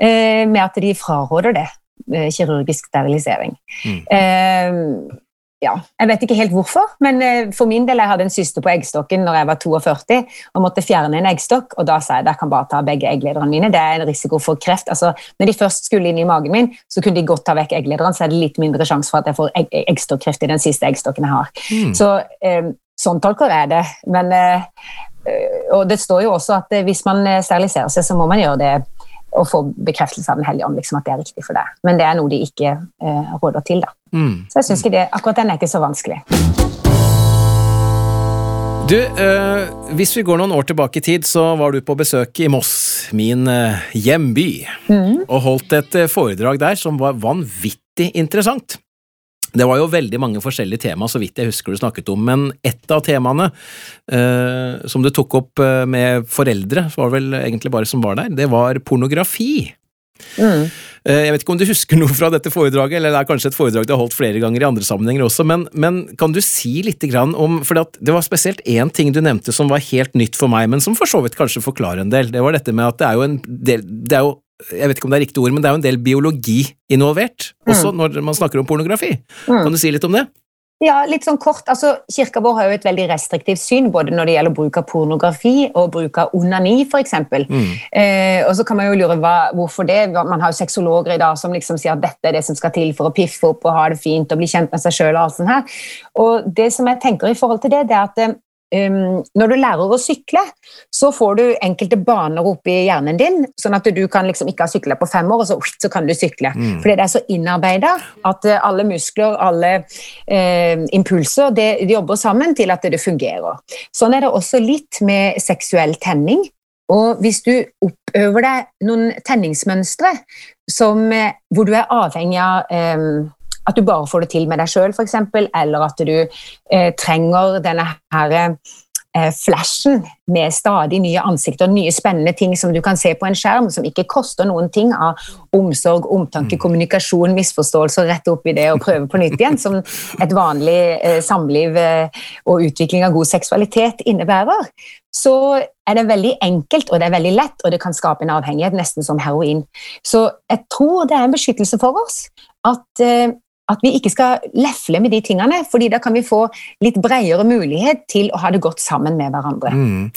eh, med at de fraråder det. eh, Kirurgisk sterilisering. Mm. Eh, ja, jeg vet ikke helt hvorfor, men eh, for min del jeg hadde en syster på eggstokken når jeg var 42 og måtte fjerne en eggstokk, og da sa jeg at jeg kan bare ta begge egglederne mine. Det er en risiko for kreft. Altså, når de først skulle inn i magen min, så kunne de godt ta vekk egglederne, så er det litt mindre sjanse for at jeg får egg eggstokkreft i den siste eggstokken jeg har. Mm. Så eh, sånn tolker jeg det. Men, eh, og det står jo også at eh, hvis man eh, steriliserer seg, så må man gjøre det og få bekreftelse av Den hellige ånd, liksom at det er riktig for deg. Men det er noe de ikke eh, råder til. da. Mm. Så jeg synes ikke det, akkurat den er ikke så vanskelig. Du, eh, hvis vi går noen år tilbake i tid, så var du på besøk i Moss, min eh, hjemby, og holdt et foredrag der som var vanvittig interessant. Det var jo veldig mange forskjellige tema, så vidt jeg husker du snakket om, men ett av temaene eh, som du tok opp eh, med foreldre, som var det vel egentlig bare som var der, det var pornografi. Mm. Eh, Jeg vet ikke om du husker noe fra dette foredraget, eller det er kanskje et foredrag du har holdt flere ganger i andre sammenhenger også, men, men kan du si litt grann om For det var spesielt én ting du nevnte som var helt nytt for meg, men som for så vidt kanskje forklarer en del. Det var dette med at det er jo en del det er jo, Jeg vet ikke om det er riktig ord, men det er jo en del biologi involvert, også når man snakker om pornografi. Mm. Kan du si litt om det? Ja, litt sånn kort. altså Kirka vår har jo et veldig restriktivt syn både når det gjelder bruk av pornografi og bruk av onani, f.eks. Mm. Eh, og så kan man jo lure hva, hvorfor det. Man har jo sexologer i dag som liksom sier at dette er det som skal til for å piffe opp og ha det fint og bli kjent med seg sjøl. Og alt sånt her. Og det som jeg tenker i forhold til det, det er at eh, når du lærer å sykle, så får du enkelte baner oppi hjernen din, sånn at du kan liksom ikke ha sykla på fem år, og så, så kan du sykle. Mm. Fordi det er så innarbeida at uh, alle muskler, alle uh, impulser, det, de jobber sammen til at det fungerer. Sånn er det også litt med seksuell tenning. Og hvis du oppøver deg noen tenningsmønstre som, uh, hvor du er avhengig av um, at du bare får det til med deg sjøl, f.eks., eller at du eh, trenger denne her eh, flashen med stadig nye ansikter, nye spennende ting som du kan se på en skjerm, som ikke koster noen ting av omsorg, omtanke, kommunikasjon, misforståelser, rette opp i det og prøve på nytt igjen, som et vanlig eh, samliv eh, og utvikling av god seksualitet innebærer. Så er det veldig enkelt og det er veldig lett, og det kan skape en avhengighet, nesten som heroin. Så jeg tror det er en beskyttelse for oss at eh, at vi ikke skal lefle med de tingene, fordi da kan vi få litt bredere mulighet til å ha det godt sammen med hverandre. Mm.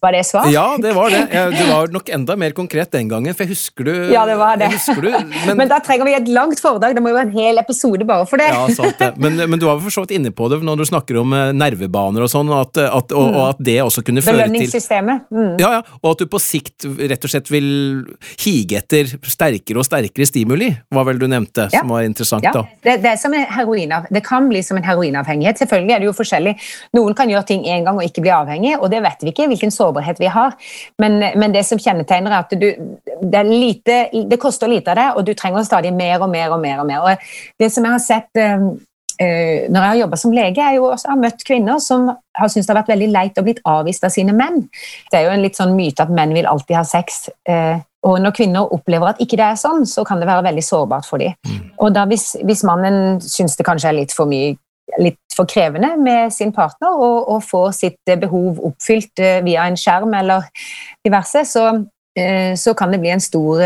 Var det svar? ja, det var det. Du var nok enda mer konkret den gangen, for jeg husker du Ja, det var det. du, men, Men da trenger vi et langt foredrag. Det må jo være en hel episode bare for det. Ja, sant det. Men, men du var for så vidt inne på det når du snakker om eh, nervebaner og sånn, at, og, og at det også kunne føre til Belønningssystemet. Mm. ja, ja, og at du på sikt rett og slett vil hige etter sterkere og sterkere stimuli, var vel du nevnte, Ja. som var interessant Ja, da. Det, det, en heroinav, det kan bli som en heroinavhengighet. Selvfølgelig er det jo forskjellig. Noen kan gjøre ting én gang og ikke bli avhengig, og det vet vi ikke hvilken sårbarhet vi har. Men, men det som kjennetegner, er at du, det, er lite, det koster lite av det, og du trenger stadig mer og mer og mer. og mer. Og det som jeg har sett um, når jeg har jobba som lege, er jo også jeg har møtt kvinner som har syntes det har vært veldig leit å blitt avvist av sine menn. Det er jo en litt sånn myte at menn vil alltid ha sex. eh, og når kvinner opplever at ikke det er sånn, så kan det være veldig sårbart for dem. Og da hvis, hvis mannen syns det kanskje er litt for mye litt for krevende med sin partner og, og får sitt eh, behov oppfylt eh, via en skjerm eller diverse, så, eh, så kan det bli en stor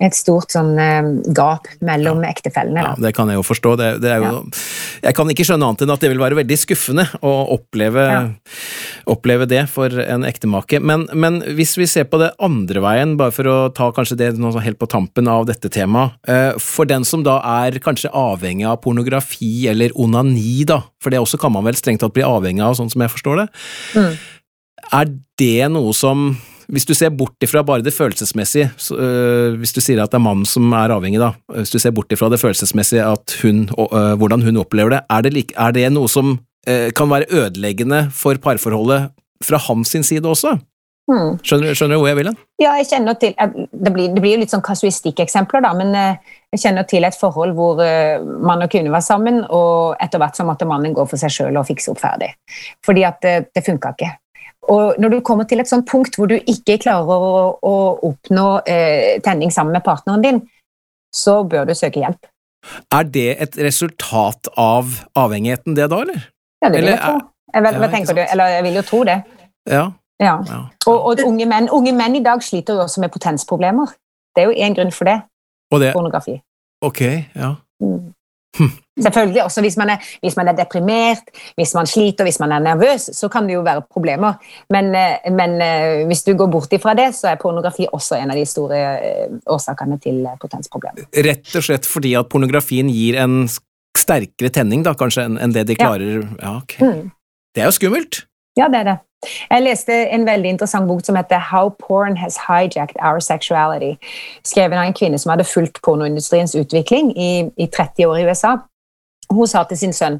et stort sånn eh, gap mellom ektefellene. Ja, det kan jeg jo forstå. Det, det jo, Jeg kan ikke skjønne annet enn at det vil være veldig skuffende å oppleve, Ja. oppleve det for en ektemake. Men, men hvis vi ser på det andre veien, bare for å ta kanskje det sånn helt på tampen av dette temaet, eh, for den som da er kanskje avhengig av pornografi eller onani, da, for det også kan man vel strengt tatt bli avhengig av, sånn som jeg forstår det, Mm. er det noe som hvis du ser bort ifra bare det følelsesmessige, så, øh, hvis du sier at det er mannen som er avhengig, da, hvis du ser bort ifra det følelsesmessige, at hun, øh, hvordan hun opplever det, er det, like, er det noe som øh, kan være ødeleggende for parforholdet fra hans side også? Mm. Skjønner, skjønner du hvor jeg vil hen? Ja, jeg kjenner til, eh, det blir, det blir jo litt sånn kasuistikkeksempler, da, men eh, jeg kjenner til et forhold hvor eh, mann og kvinne var sammen, og etter hvert så måtte mannen gå for seg sjøl og fikse opp ferdig. Fordi at det, det funka ikke. Og når du kommer til et sånt punkt hvor du ikke klarer å, å oppnå eh, tenning sammen med partneren din, så bør du søke hjelp. Er det et resultat av avhengigheten, det da, eller? Ja, det vil jeg tro. Jeg, vet, Ja, hva tenker du? Eller jeg vil jo tro det. Ja. Ja. ja. Og, og unge, menn, unge menn i dag sliter jo også med potensproblemer. Det er jo én grunn for det. Det Pornografi. Ok, ja. Mm. Hm. Selvfølgelig, også hvis man, er, hvis man er deprimert, hvis man sliter, hvis man er nervøs, så kan det jo være problemer. Men, eh, men eh, hvis du går bort ifra det, så er pornografi også en av de store eh, årsakene til potensproblemer. Rett og slett fordi at pornografien gir en sterkere tenning, da, kanskje, enn det de klarer Ja, ok. Mm. Det er jo skummelt. Ja, det er det. Jeg leste en veldig interessant bok som heter How Porn Has Hijacked Our Sexuality. Skrevet av en kvinne som hadde fulgt pornoindustriens utvikling i, i 30 år i USA. Hun sa til sin sønn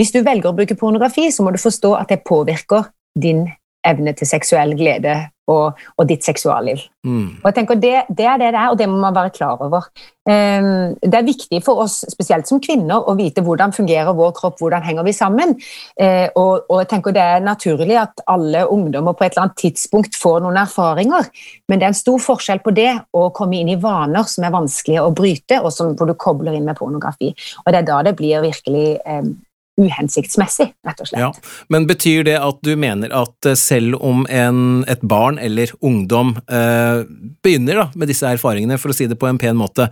Hvis du velger å bruke pornografi, så må du forstå at det påvirker din evne til seksuell glede og, og ditt seksualliv. Mm. Og jeg tenker det, det, er det det er, og det må man være klar over. Um, det er viktig for oss, spesielt som kvinner, å vite hvordan fungerer vår kropp, hvordan henger vi sammen. Uh, og, og, jeg tenker det er naturlig at alle ungdommer på et eller annet tidspunkt får noen erfaringer, men det er en stor forskjell på det å komme inn i vaner som er vanskelige å bryte, og som, hvor du kobler inn med pornografi. Og det er da det blir virkelig um, uhensiktsmessig, rett og slett. Ja. Men betyr det at du mener at eh, selv om en, et barn eller ungdom eh, begynner da, med disse erfaringene, for å si det på en pen måte,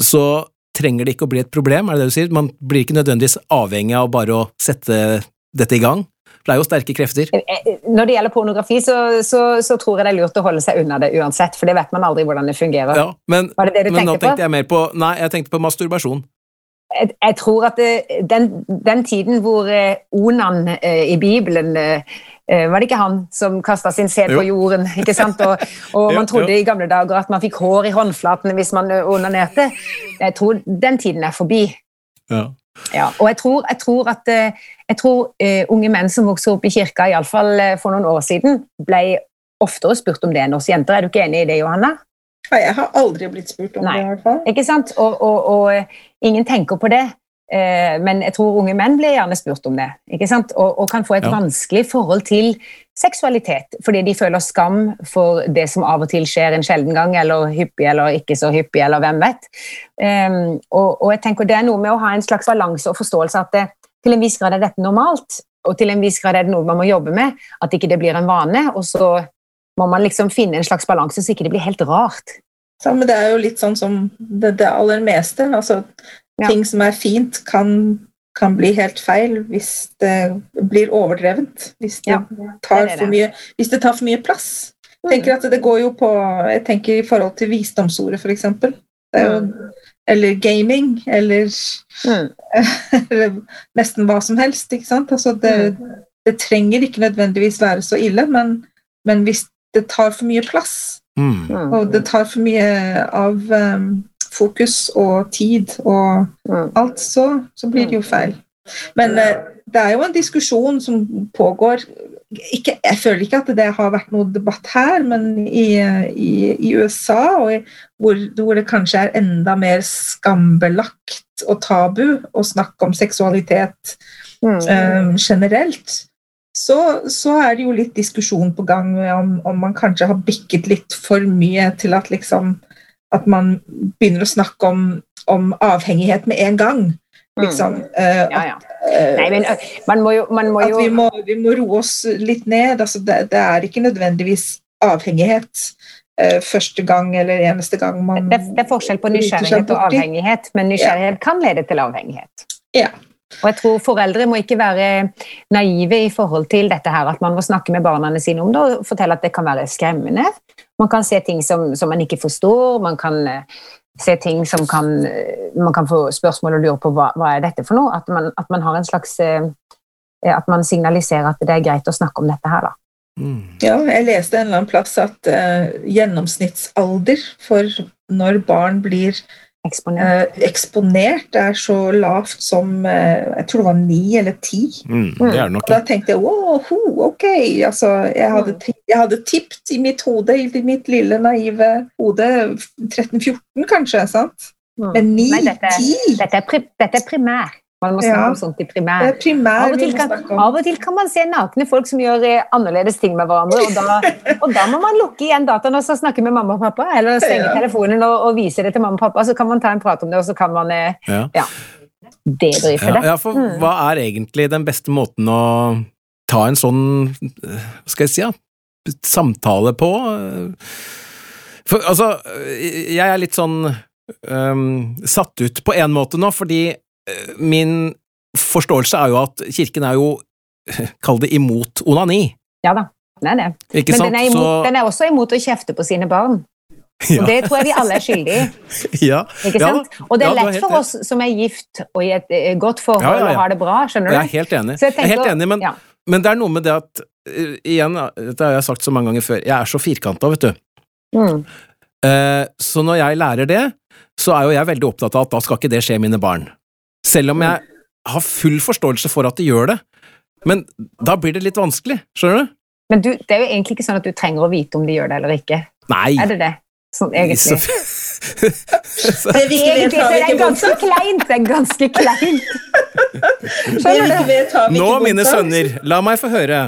så trenger det ikke å bli et problem, er det det du sier? Man blir ikke nødvendigvis avhengig av bare å sette dette i gang? For det er jo sterke krefter. Eh, eh, når det gjelder pornografi, så, så, så, tror jeg det er lurt å holde seg unna det uansett, for det vet man aldri hvordan det fungerer. Ja, men, Var det det du men tenkte på? tenkte jeg mer på Nei, jeg tenkte på masturbasjon. Jeg, jeg tror at det, den, den tiden hvor eh, Onan eh, i Bibelen eh, eh, Var det ikke han som kasta sin sæd på jorden? ikke sant? Og, og man trodde jo. i gamle dager at man fikk hår i håndflatene hvis man eh, onanerte. Jeg tror den tiden er forbi. Ja. Ja, og jeg tror, jeg tror at eh, jeg tror, uh, unge menn som vokser opp i kirka, iallfall uh, for noen år siden, ble oftere spurt om det enn oss jenter. Er du ikke enig i det, Johanna? Ja, Jeg har aldri blitt spurt om Nei. det, i hvert fall. Ikke sant? Og, og, og ingen tenker på det. Eh, men jeg tror unge menn blir gjerne spurt om det. Ikke sant? Og, og kan få et Ja. vanskelig forhold til seksualitet. Fordi de føler skam for det som av og til skjer en sjelden gang, eller hyppig eller ikke så hyppig, eller hvem vet. Um, og, og jeg tenker det er noe med å ha en slags balanse og forståelse at det, til en viss grad er dette normalt, og til en viss grad er det noe man må jobbe med. At ikke det blir en vane, og så må man liksom finne en slags balanse så ikke det blir helt rart. Ja, men det er jo litt sånn som det, det aller meste. Altså, Ja. Ting som er fint, kan, kan bli helt feil hvis det blir overdrevent. Hvis det, Ja, tar, det for mye, hvis det tar for mye plass. Jeg tenker at det går jo på Jeg tenker i forhold til visdomsordet, for eksempel. Det er jo, eller gaming, eller, Mm. eller nesten hva som helst. ikke sant? Altså det, det trenger ikke nødvendigvis være så ille, men, men hvis det tar for mye plass, Mm. Og det tar for mye av um, fokus og tid og Mm. alt, så, så blir det jo feil. Men uh, det er jo en diskusjon som pågår ikke, Jeg føler ikke at det har vært noe debatt her, men i, i, i USA, og i, hvor, hvor det kanskje er enda mer skambelagt og tabu å snakke om seksualitet Mm. eh, generelt, så, så er det jo litt diskusjon på gang om, om man kanskje har bikket litt for mye til at liksom at man begynner å snakke om, om avhengighet med en gang. Liksom. Eh, Ja, ja. eh, Nei, men ø, man må jo, man må at vi må, vi må roe oss litt ned. Altså, det, det er ikke nødvendigvis avhengighet eh, første gang eller eneste gang man det, det er forskjell på nysgjerrighet og avhengighet, men nysgjerrighet kan lede til avhengighet. Ja. Og jeg tror Foreldre må ikke være naive i forhold til dette her, at man må snakke med barna sine om det og fortelle at det kan være skremmende. Man kan se ting som, som man ikke forstår, man kan eh, se ting som kan eh, Man kan få spørsmål og lure på hva, hva er dette for noe. At man, at man har en slags eh, At man signaliserer at det er greit å snakke om dette her, da. Mm. Ja, jeg leste en eller annen plass at uh, gjennomsnittsalder for når barn blir Eksponert. eh, eksponert, er så lavt som eh, jeg tror det var ni eller ti. Mm. Det er det nok. Og da tenkte jeg wow, ho, ok. Altså, jeg, Mm. hadde, ti- jeg hadde tippet i mitt hode, i mitt lille naive hode, 13-14 kanskje, sant? Mm. Men Nei, dette, dette, pri, dette er primær. Man må snakke Ja. om sånt i primær. primær Av og, til kan, av og til kan man se nakne folk som gjør eh, annerledes ting med hverandre, og da, og da må man lukke igjen dataen og så snakke med mamma og pappa, eller stenge Ja. telefonen og, og vise det til mamma og pappa, så kan man ta en prat om det, og så kan man ja. Ja. debrife det. ja, for Mm. hva er egentlig den beste måten å ta en sånn, eh, hva skal jeg si, ja, samtale på? For altså, jeg er litt sånn um, satt ut på en måte nå, fordi min forståelse er jo at kirken er jo, kall det imot onani, Ja da, den er det. ikke Men sant? den er, imot, Så, den er også imot å kjefte på sine barn. ja, Og det tror jeg vi alle er skyldige i. ja, Ikke Ja sant? Og det er lett for oss som er gift og i et eh, godt forhold og har det bra, skjønner du? jeg er helt enig. Så jeg er helt enig, men, men det er noe med det at, øh, igjen, dette har jeg sagt så mange ganger før, jeg er så firkanta, vet du. Mm. Eh, Så når jeg lærer det, så er jo jeg veldig opptatt av at da skal ikke det skje mine barn. Selv om jeg har full forståelse for at de gjør det, men da blir det litt vanskelig, skjønner du? Men du, det er jo egentlig ikke sånn at du trenger å vite om de gjør det eller ikke. Nei. Er det det? Sånn egentlig. Så, Det Egentlig så er ganske kleint. Det er ganske kleint. Skjønner du? vet, har vi nå, mine sønner, la meg få høre.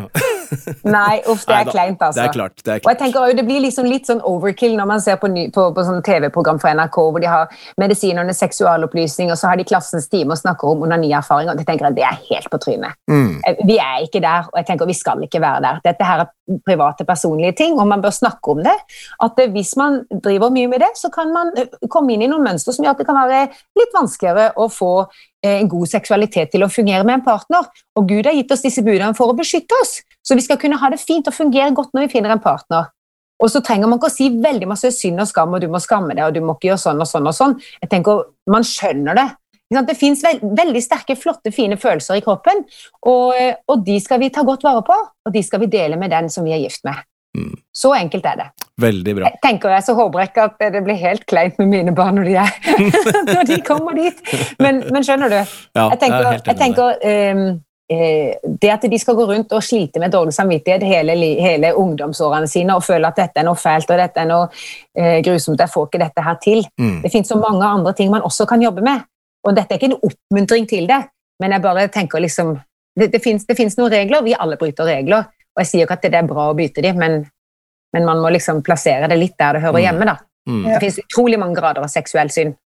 Nei, uff, det er Neida, kleint, altså. Det er klart. det er Og jeg tenker også, Det blir liksom litt sånn overkill når man ser på, ny, på, på sånn TV-program fra NRK hvor de har medisinernes seksualopplysning, og så har de klassens time og snakker om onanierfaringer. Jeg tenker jeg, Det er helt på trynet. Mm. Eh, Vi er ikke der, og jeg tenker vi skal ikke være der. Dette her er private, personlige ting, og man bør snakke om det. At eh, Hvis man driver mye med det, så kan man eh, komme inn i noen mønstre som gjør at det kan være litt vanskeligere å få eh, en god seksualitet til å fungere med en partner. Og Gud har gitt oss disse budene for å beskytte oss, så vi skal kunne ha det fint og fungere godt når vi finner en partner. Og så trenger man ikke å si veldig masse synd og skam, og du må skamme deg, og du må ikke gjøre sånn og sånn og sånn. Jeg tenker, Man skjønner det. Det fins veldig sterke, flotte, fine følelser i kroppen, og, og de skal vi ta godt vare på, og de skal vi dele med den som vi er gift med. Mm. Så enkelt er det. Veldig bra. Jeg tenker jeg, så håper jeg ikke at det blir helt kleint med mine barn når de, er, når de kommer dit. Men, men skjønner du? Ja, Jeg tenker, jeg jeg tenker eh, Det at de skal gå rundt og slite med dårlig samvittighet hele, hele ungdomsårene sine og føle at dette er noe fælt og dette er noe eh, grusomt, jeg får ikke dette her til. Mm. Det finnes så mange andre ting man også kan jobbe med. Og dette er ikke en oppmuntring til det, men jeg bare tenker liksom Det, det, finnes, noen regler, vi alle bryter regler. Og jeg sier ikke at det er bra å bryte dem, men, men man må liksom plassere det litt der det hører Mm. hjemme. da. Mm. Det finnes utrolig mange grader av seksuell synd.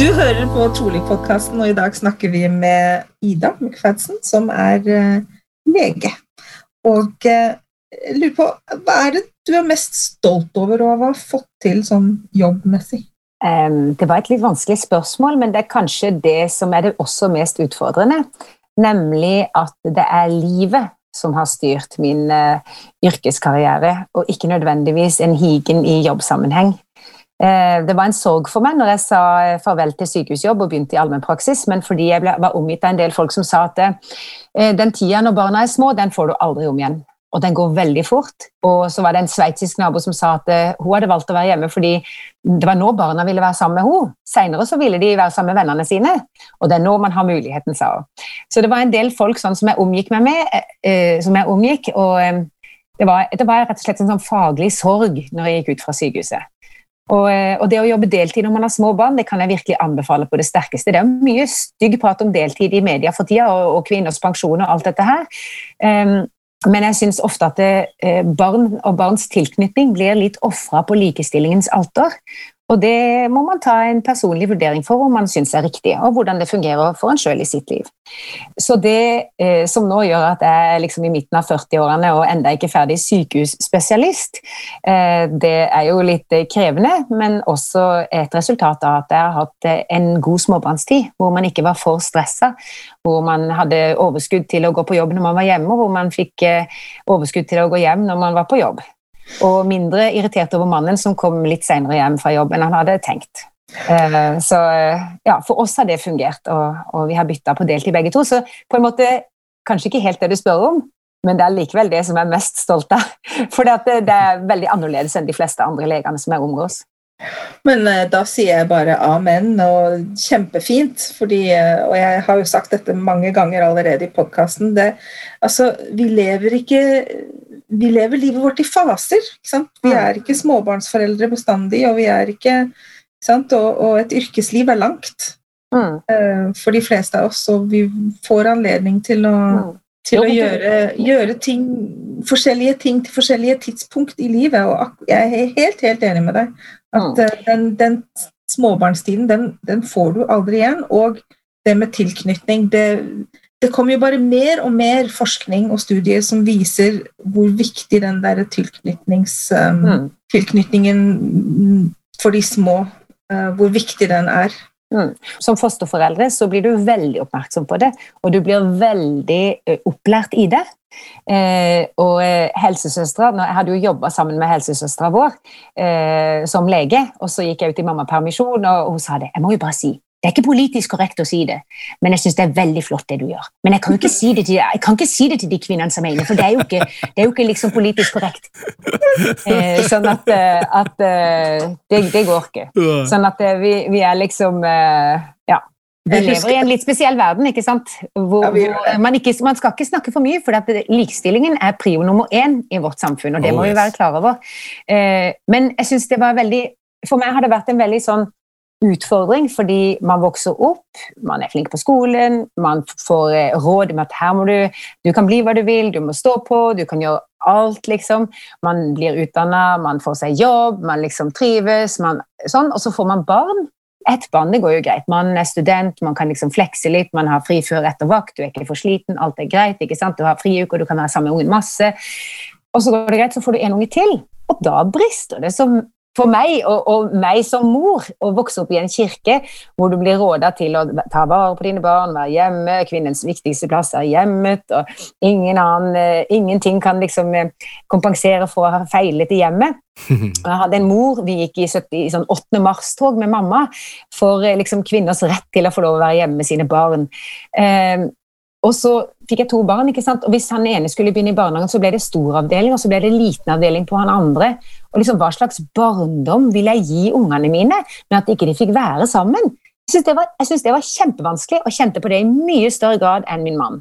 Du hører på Trolig-podkasten, og i dag snakker vi med Ida McFadsen, som er eh, lege. Og eh, jeg lurer på, hva er det du er mest stolt over å ha fått til sånn jobbmessig? Um, det var et litt vanskelig spørsmål, men det er kanskje det som er det også mest utfordrende. Nemlig at det er livet som har styrt min uh, yrkeskarriere, og ikke nødvendigvis en higen i jobbsammenheng. Eh, det var en sorg for meg når jeg sa eh, farvel til sykehusjobb og begynte i allmennpraksis, men fordi jeg ble, var omgitt av en del folk som sa at eh, den tida når barna er små, den får du aldri om igjen. Og den går veldig fort. Og så var det en sveitsisk nabo som sa at eh, hun hadde valgt å være hjemme fordi det var nå barna ville være sammen med henne. Senere så ville de være sammen med vennene sine. Og det er nå man har muligheten, sa hun. Så det var en del folk sånn som jeg omgikk meg med, eh, eh, som jeg omgikk, og eh, det, var, det var rett og slett en sånn faglig sorg når jeg gikk ut fra sykehuset. Og, eh, og det å jobbe deltid når man har små barn, det kan jeg virkelig anbefale på det sterkeste. Det er mye stygg prat om deltid i media for tida, og, og kvinners pensjon og alt dette her. Um, men jeg syns ofte at det, eh, barn og barns tilknytning blir litt ofra på likestillingens alter. Og det må man ta en personlig vurdering for om man syns er riktig, og hvordan det fungerer for en sjøl i sitt liv. Så det eh, som nå gjør at jeg er liksom i midten av 40-årene og enda ikke ferdig sykehusspesialist, eh, det er jo litt eh, krevende, men også et resultat av at jeg har hatt eh, en god småbarnstid, hvor man ikke var for stressa, hvor man hadde overskudd til å gå på jobb når man var hjemme, og hvor man fikk eh, overskudd til å gå hjem når man var på jobb. Og mindre irritert over mannen som kom litt senere hjem fra jobb enn han hadde tenkt. Eh, Så eh, ja, for oss har det fungert, og, og vi har bytta på deltid begge to. Så på en måte kanskje ikke helt det du spør om, men det er likevel det som jeg er mest stolt av. For det, det er veldig annerledes enn de fleste andre legene som jeg omgås. Men eh, da sier jeg bare amen, og kjempefint. Fordi, og jeg har jo sagt dette mange ganger allerede i podkasten. Altså, vi lever ikke Vi lever livet vårt i faser. Vi Mm. er ikke småbarnsforeldre bestandig, og vi er ikke? Og, og et yrkesliv er langt Mm. eh, for de fleste av oss, og vi får anledning til å, Mm. til å gjøre, gjøre ting, forskjellige ting til forskjellige tidspunkt i livet. Og jeg er helt, helt enig med deg. At Mm. eh, den, den småbarnstiden, den, den får du aldri igjen. Og det med tilknytning det, det kommer jo bare mer og mer forskning og studier som viser hvor viktig den der um, Mm. tilknytningen mm, for de små, eh, hvor viktig den er. Som fosterforeldre så blir du veldig oppmerksom på det, og du blir veldig opplært i det. Eh, og helsesøstre, Jeg hadde jo jobba sammen med helsesøstera vår eh, som lege, og så gikk jeg ut i mammapermisjon, og hun sa det. Jeg må jo bare si Det er ikke politisk korrekt å si det, men jeg syns det er veldig flott det du gjør. Men jeg kan ikke si det til, ikke si det til de kvinnene som er inne, for det er jo ikke, det er jo ikke liksom politisk korrekt. Eh, sånn at, eh, at eh, det, det, går ikke. Sånn at eh, vi, vi er liksom Ja. Vi lever i en litt spesiell verden, ikke sant? Hvor, hvor man, ikke, man, skal ikke snakke for mye, for likestillingen er prio nummer én i vårt samfunn, og det må vi være klar over. Men jeg synes det var veldig For meg har det vært en veldig sånn utfordring fordi man vokser opp, man er flink på skolen, man får eh, råd om at her må du Du kan bli hva du vil, du må stå på, du kan gjøre alt, liksom. Man blir utdanna, man får seg jobb, man liksom trives, man, sånn, og så får man barn. Ett barn det går jo greit. Man er student, man kan liksom flekse litt, man har fri før etter vakt, du er ikke for sliten, alt er greit. ikke sant? Du har friuke, og du kan være sammen med ungen masse. Og så går det greit, så får du en unge til. Og da brister det som for meg og, og, meg som mor å vokse opp i en kirke hvor du blir råda til å ta vare på dine barn, være hjemme, kvinnens viktigste plass er hjemmet, og ingen annen, uh, ingenting kan liksom eh, kompensere for å ha feilet i hjemmet. Jeg hadde en mor, Vi gikk i, 70, i sånn 8. mars-tog med mamma for uh, liksom, kvinners rett til å få lov å være hjemme med sine barn. Eh, og så fikk jeg to barn, ikke sant? og hvis han ene skulle begynne i barnehagen, så ble det stor avdeling, og så ble det liten avdeling på han andre. Og liksom, Hva slags barndom vil jeg gi ungene mine med at ikke de fikk være sammen? Jeg syns det, det, var kjempevanskelig, og kjente på det i mye større grad enn min mann.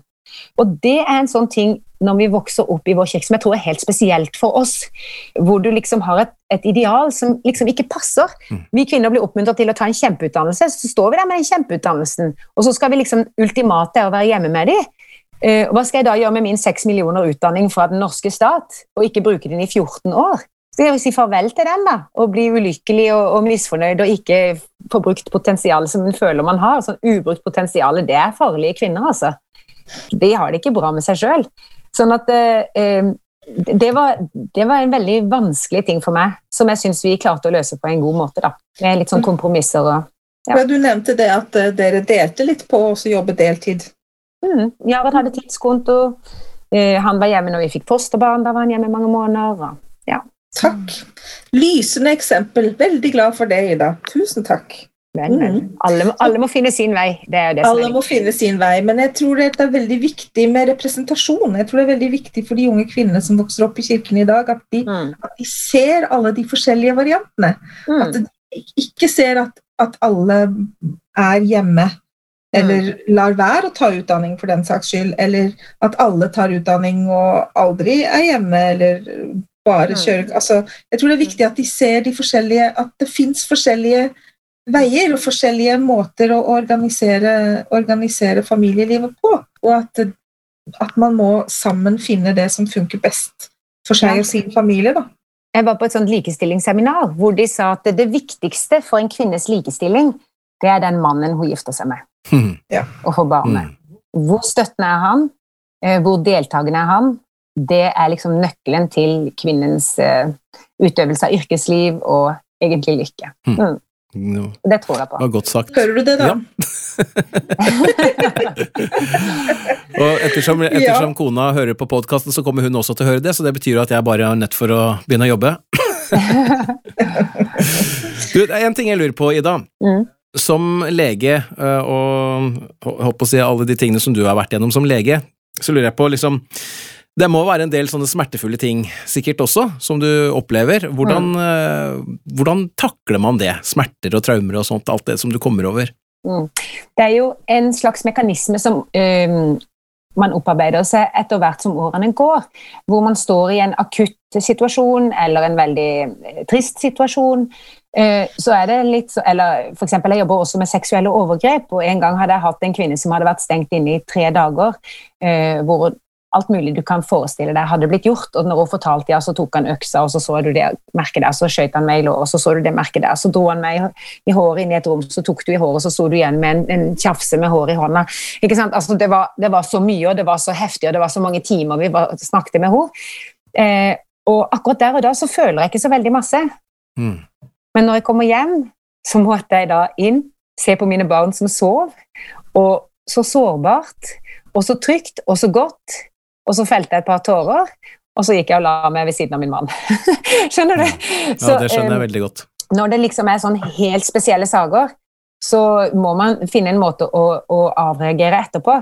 Og det er en sånn ting når vi vokser opp i vår kirke som jeg tror er helt spesielt for oss. Hvor du liksom har et, et ideal som liksom ikke passer. Mm. Vi kvinner blir oppmuntret til å ta en kjempeutdannelse, så står vi der med den kjempeutdannelsen, og så skal vi liksom ultimate å være hjemme med dem. Uh, hva skal jeg da gjøre med min seks millioner utdanning fra den norske stat, og ikke bruke den i 14 år? Skal jeg si farvel til den da, og bli ulykkelig og, og misfornøyd og ikke få brukt potensialet som en føler man har? Sånn ubrukt potensial, det er farlige kvinner, altså de har det ikke bra med seg sjøl. Sånn at eh, det, var, det, var, en veldig vanskelig ting for meg, som jeg syns vi klarte å løse på en god måte. da, Med litt sånn kompromisser. Og, ja. Du nevnte det at eh, dere delte litt på å jobbe deltid. Mm, Jarod hadde tidskonto. Eh, han var hjemme når vi fikk fosterbarn. Da var han hjemme mange måneder. Og, ja. Takk. Lysende eksempel. Veldig glad for det, Ida. Tusen takk. Men, men. Mm. Alle, alle, må finne sin vei. Det det alle må finne sin vei, men jeg tror det er veldig viktig med representasjon. Jeg tror det er veldig viktig for de unge kvinnene som vokser opp i kirken i dag, at de, mm. at de ser alle de forskjellige variantene. Mm. At de ikke ser at, at alle er hjemme, eller mm. lar være å ta utdanning for den saks skyld, eller at alle tar utdanning og aldri er hjemme, eller bare kjøre altså, Jeg tror det er viktig at de ser de forskjellige, at det fins forskjellige veier og forskjellige måter å organisere, organisere familielivet på. Og at, at, man må sammen finne det som funker best for seg og sin familie. da. Jeg var på et sånt likestillingsseminar hvor de sa at det viktigste for en kvinnes likestilling, det er den mannen hun gifter seg med. Mm. Og får barn med. Mm. Hvor støttende er han? Eh, hvor deltakende er han? Det er liksom nøkkelen til kvinnens uh, utøvelse av yrkesliv og egentlig lykke. Mm. No. Det tror jeg på. Det var godt sagt. Hører du det, da? Ja. og ettersom, ettersom ja. kona hører på podkasten, så kommer hun også til å høre det, så det betyr at jeg bare er nødt for å begynne å jobbe. du, det er en ting jeg lurer på, Ida. Mm. Som lege, øh, og håper å si alle de tingene som du har vært gjennom som lege, så lurer jeg på liksom det må være en del sånne smertefulle ting sikkert også, som du opplever. Hvordan, mm. hvordan takler man det? Smerter og traumer og sånt, alt det som du kommer over? Mm. Det er jo en slags mekanisme som um, man opparbeider seg etter hvert som årene går. Hvor man står i en akutt situasjon eller en veldig eh, trist situasjon. Uh, så er det litt så, eller for eksempel, Jeg jobber også med seksuelle overgrep. og En gang hadde jeg hatt en kvinne som hadde vært stengt inne i tre dager. Uh, hvor alt mulig du kan forestille deg hadde blitt gjort. Og når hun fortalte ja, så tok han øksa, og så så du det merket der, så skjøt han meg i låret, og så så du det merket der. Så dro han meg i håret inn i et rom, så tok du i håret, og så sto du igjen med en, en tjafse med hår i hånda. Ikke sant? Altså, det, var, det, var, så mye, og det var så heftig, og det var så mange timer vi var, snakket med henne. Eh, og akkurat der og da så føler jeg ikke så veldig masse. Mm. Men når jeg kommer hjem, så måtte jeg da inn, se på mine barn som sov, og så sårbart og så trygt og så godt og så felte jeg et par tårer, og så gikk jeg og la meg ved siden av min mann. skjønner du? Så, ja, det skjønner jeg veldig godt. Når det liksom er sånn helt spesielle saker, så må man finne en måte å, å avreagere etterpå.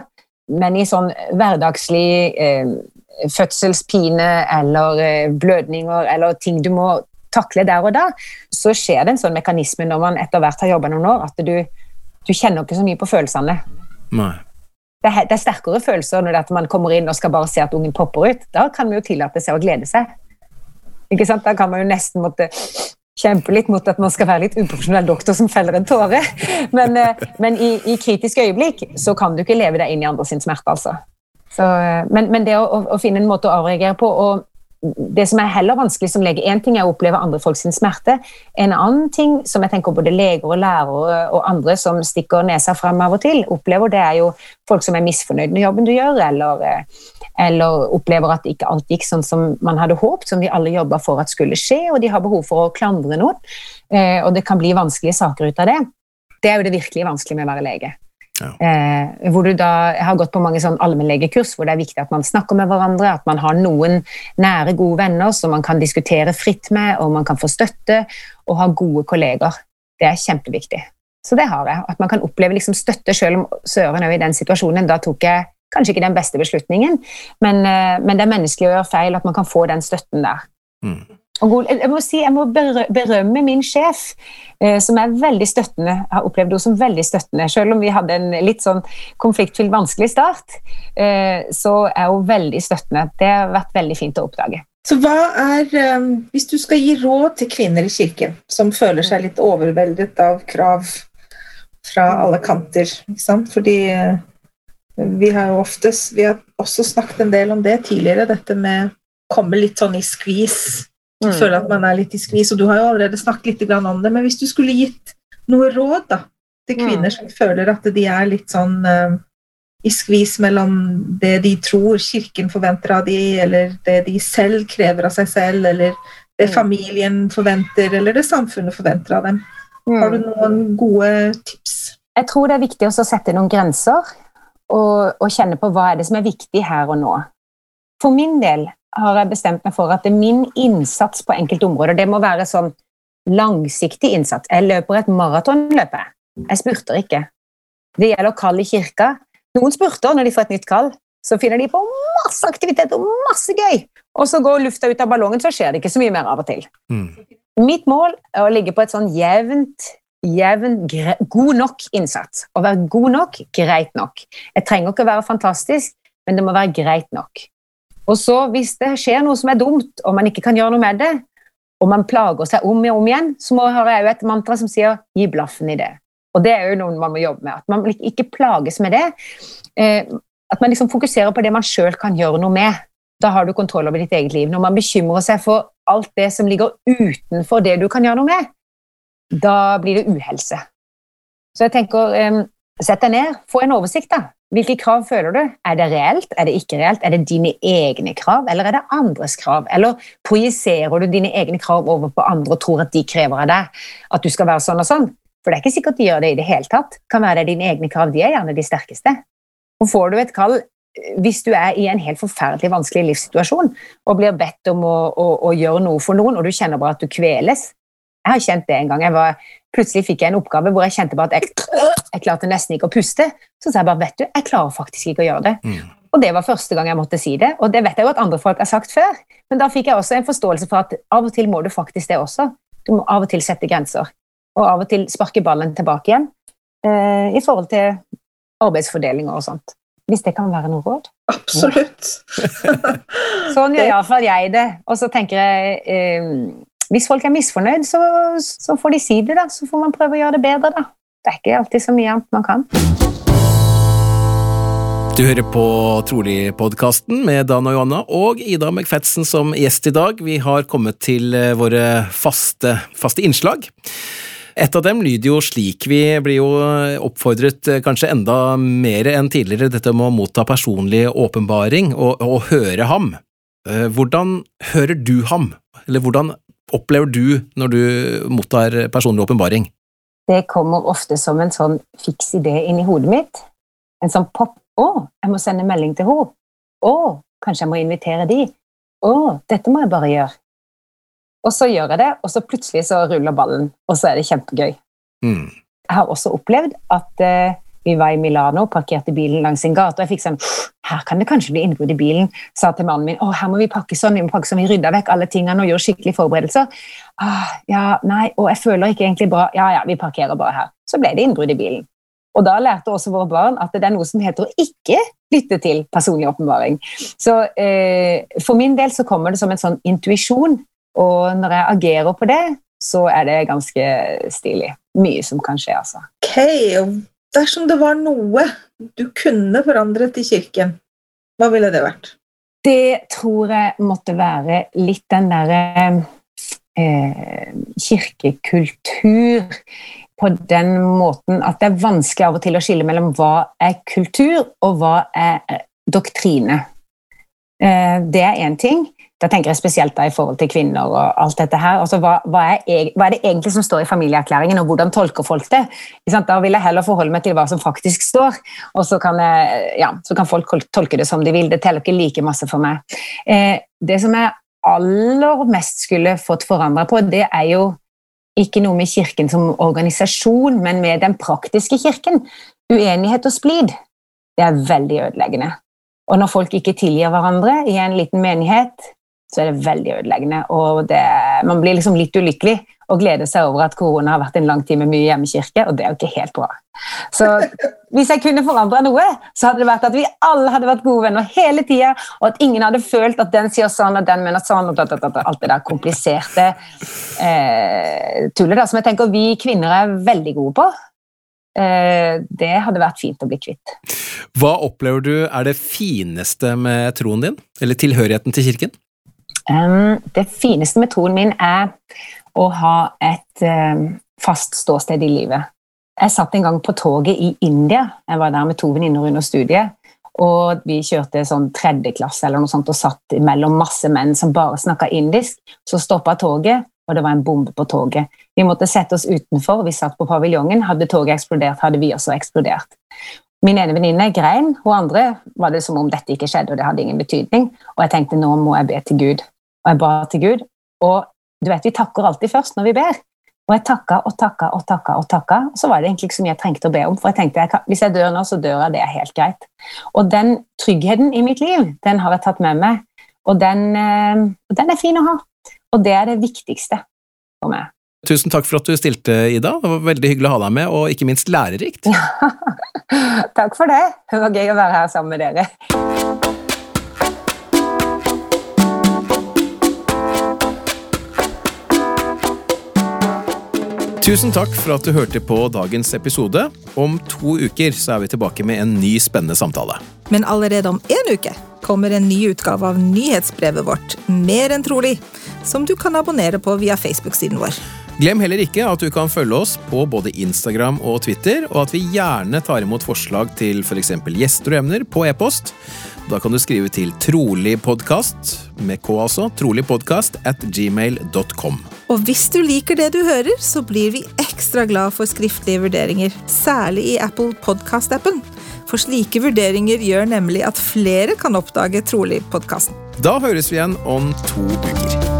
Men i sånn hverdagslig eh, fødselspine eller eh, blødninger eller ting du må takle der og da, så skjer det en sånn mekanisme når man etter hvert har jobba noen år, at du, du, kjenner ikke så mye på følelsene. Nei. Det er, det er sterkere følelser når det at man kommer inn og skal bare se at ungen popper ut. Da kan man jo tillate seg å glede seg. Ikke sant? Da kan man jo nesten måtte kjempe litt mot at man skal være litt uprofesjonell doktor som feller en tåre. Men, eh, men i, i kritiske øyeblikk så kan du ikke leve deg inn i andres smerte, altså. Så, eh, men, men, det å, å, finne en måte å avreagere på og det som er heller vanskelig som lege, Én ting er å oppleve andre folks smerte. En annen ting som jeg tenker både leger og lærere og andre som stikker nesa frem av og til, opplever, det er jo folk som er misfornøyd med jobben du gjør, eller, eh, eller opplever at ikke alt gikk sånn som man hadde håpet, som vi alle jobba for at skulle skje, og de har behov for å klandre noen. Eh, og det kan bli vanskelige saker ut av det. Det er jo det virkelig vanskelige med å være lege. Ja. Eh, hvor du da har gått på mange sånn allmennlegekurs hvor det er viktig at man snakker med hverandre, at man har noen nære, gode venner som man kan diskutere fritt med, og man kan få støtte, og ha gode kolleger. Det er kjempeviktig. Så det har jeg. At man kan oppleve liksom støtte, selv om Søren er i den situasjonen. Da tok jeg kanskje ikke den beste beslutningen, men, eh, men det er menneskelig å gjøre feil, at man kan få den støtten der. Mm. Jeg må, si, jeg må berømme min sjef, eh, som er veldig støttende. Jeg har opplevd henne som veldig støttende. Selv om vi hadde en litt sånn konfliktfylt, vanskelig start, eh, så er hun veldig støttende. Det har vært veldig fint å oppdage. Så hva er, eh, Hvis du skal gi råd til kvinner i kirken som føler seg litt overveldet av krav fra alle kanter? Fordi vi har jo oftest Vi har også snakket en del om det tidligere, dette med å komme litt sånn i skvis Mm. Føler at man er litt i skvis, og du har jo allerede snakket litt om det. Men hvis du skulle gitt noe råd da, til kvinner mm. som føler at de er litt sånn uh, i skvis mellom det de tror Kirken forventer av de, eller det de selv krever av seg selv, eller det mm. familien forventer, eller det samfunnet forventer av dem. Har du noen gode tips? Jeg tror det er viktig å sette noen grenser og, og, kjenne på hva er det som er viktig her og nå. For min del har jeg bestemt meg for at det er min innsats på enkelte områder det må være sånn langsiktig innsats. Jeg løper et maratonløp. Jeg spurter ikke. Det gjelder kall i kirka. Noen spurter når de får et nytt kall. Så finner de på masse aktivitet og masse gøy. Og så går lufta ut av ballongen, så skjer det ikke så mye mer av og til. Mm. Mitt mål er å ligge på et sånn jevnt jevn, god nok innsats. Å være god nok, greit nok. Jeg trenger ikke å være fantastisk, men det må være greit nok. Og så, hvis det skjer noe som er dumt, og man ikke kan gjøre noe med det, og man plager seg om og om igjen, så må jeg jo et mantra som sier 'gi blaffen i det'. Og det er jo noe man må jobbe med. At man ikke plages med det. Eh, at man liksom fokuserer på det man sjøl kan gjøre noe med. Da har du kontroll over ditt eget liv. Når man bekymrer seg for alt det som ligger utenfor det du kan gjøre noe med, da blir det uhelse. Så jeg tenker, eh, sett deg ned, få en oversikt. da. Hvilke krav føler du? Er det reelt, er det ikke reelt? Er det dine egne krav, eller er det andres krav? Eller projiserer du dine egne krav over på andre og tror at de krever av deg at du skal være sånn og sånn? For det er ikke sikkert de gjør det i det hele tatt. Kan være det dine egne krav, de er gjerne de sterkeste. Og får du et kall hvis du er i en helt forferdelig vanskelig livssituasjon og blir bedt om å, å, å gjøre noe for noen, og du kjenner bare at du kveles Jeg har kjent det en gang. jeg var Plutselig fikk jeg en oppgave hvor jeg kjente på at jeg, jeg klarte nesten ikke å puste. Så sa jeg bare vet du, jeg klarer faktisk ikke å gjøre det. Mm. Og det var første gang jeg måtte si det, og det vet jeg jo at andre folk har sagt før. Men da fikk jeg også en forståelse for at av og til må du faktisk det også. Du må av og til sette grenser. Og av og til sparke ballen tilbake igjen eh, i forhold til arbeidsfordelinger og sånt. Hvis det kan være noe råd? Absolutt. sånn gjør iallfall jeg det. Og så tenker jeg eh, hvis folk er misfornøyd, så, så, får de si det, da. Så får man prøve å gjøre det bedre, da. Det er ikke alltid så mye annet man kan. Du hører på Trolig-podkasten med Dan og Johanna og Ida McFedsen som gjest i dag. Vi har kommet til eh, våre faste, faste innslag. Et av dem lyder jo slik. Vi blir jo oppfordret eh, kanskje enda mer enn tidligere dette med å motta personlig åpenbaring og, og høre ham. Eh, hvordan hører du ham, eller hvordan opplever du når du mottar personlig åpenbaring? Det kommer ofte som en sånn fiks idé inn i hodet mitt. En sånn pop. 'Å, jeg må sende melding til henne.' 'Å, kanskje jeg må invitere de.' 'Å, dette må jeg bare gjøre.' Og så gjør jeg det, og så plutselig så ruller ballen, og så er det kjempegøy. Mm. jeg har også opplevd at eh, vi var i Milano, og parkerte bilen langs en gate, og jeg fikk sånn Her kan det kanskje bli innbrudd i bilen. Sa til mannen min å, her må vi pakke sånn, vi må pakke sånn, vi rydda vekk alle tingene og gjorde skikkelige forberedelser. Ah, ja, nei, og jeg føler ikke egentlig bra. Ja, ja, vi parkerer bare her. Så ble det innbrudd i bilen. Og da lærte også våre barn at det er noe som heter å ikke lytte til personlig åpenbaring. Så eh, for min del så kommer det som en sånn intuisjon, og når jeg agerer på det, så er det ganske stilig. Mye som kan skje, altså. Ok, Dersom det var noe du kunne forandret i kirken, hva ville det vært? Det tror jeg måtte være litt den derre eh, kirkekultur på den måten at det er vanskelig av og til å skille mellom hva er kultur, og hva er doktrine. Eh, det er én ting. Da tenker jeg spesielt da i forhold til kvinner og alt dette her. Altså, hva, hva, er, hva, er, det egentlig som står i familieerklæringen, og hvordan tolker folk det? Da vil jeg heller forholde meg til hva som faktisk står, og så kan, jeg, ja, så kan folk tolke det som de vil. Det teller ikke like masse for meg. Eh, det som jeg aller mest skulle fått forandra på, det er jo ikke noe med Kirken som organisasjon, men med den praktiske kirken. Uenighet og splid. Det er veldig ødeleggende. Og når folk ikke tilgir hverandre i en liten menighet, så er det veldig ødeleggende. Og det, man blir liksom litt ulykkelig og gleder seg over at korona har vært en lang tid med mye hjemmekirke, og det er jo ikke helt bra. Så hvis jeg kunne forandra noe, så hadde det vært at vi alle hadde vært gode venner hele tida, og at ingen hadde følt at den sier sånn, og den mener sånn, og alt det der kompliserte eh, tullet da, som jeg tenker vi kvinner er veldig gode på. Eh, det hadde vært fint å bli kvitt. Hva opplever du er det fineste med troen din, eller tilhørigheten til kirken? Um, det fineste med troen min er å ha et um, fast ståsted i livet. Jeg satt en gang på toget i India. Jeg var der med to venninner under studiet. Og vi kjørte sånn tredjeklasse eller noe sånt og satt mellom masse menn som bare snakka indisk. Så stoppa toget, og det var en bombe på toget. Vi måtte sette oss utenfor, vi satt på paviljongen. Hadde toget eksplodert, hadde vi også eksplodert. Min ene venninne grein, hun andre var det som om dette ikke skjedde, og det hadde ingen betydning. Og jeg tenkte nå må jeg be til Gud. Og jeg ba til Gud. Og du vet, vi takker alltid først når vi ber. Og jeg takka og takka og takka, og takka, så var det egentlig ikke så mye jeg trengte å be om. For jeg tenkte jeg kan, hvis jeg dør nå, så dør jeg, det er helt greit. Og den tryggheten i mitt liv, den har jeg tatt med meg, og den, eh, den er fin å ha. Og det er det viktigste for meg. Tusen takk for at du stilte, Ida. Det var veldig hyggelig å ha deg med, og ikke minst lærerikt. takk for det. Det var gøy å være her sammen med dere. Tusen takk for at du hørte på dagens episode. Om to uker så er vi tilbake med en ny spennende samtale. Men allerede om én uke kommer en ny utgave av nyhetsbrevet vårt, Mer enn trolig, som du kan abonnere på via Facebook-siden vår. Glem heller ikke at du kan følge oss på både Instagram og Twitter, og at vi gjerne tar imot forslag til f.eks. For gjester og emner på e-post. Da kan du skrive til troligpodkast, med K altså, troligpodkast at gmail.com. Og hvis du liker det du hører, så blir vi ekstra glad for skriftlige vurderinger, særlig i Apple Podcast-appen. For slike vurderinger gjør nemlig at flere kan oppdage Trolig-podkasten. Da høres vi igjen om to uker.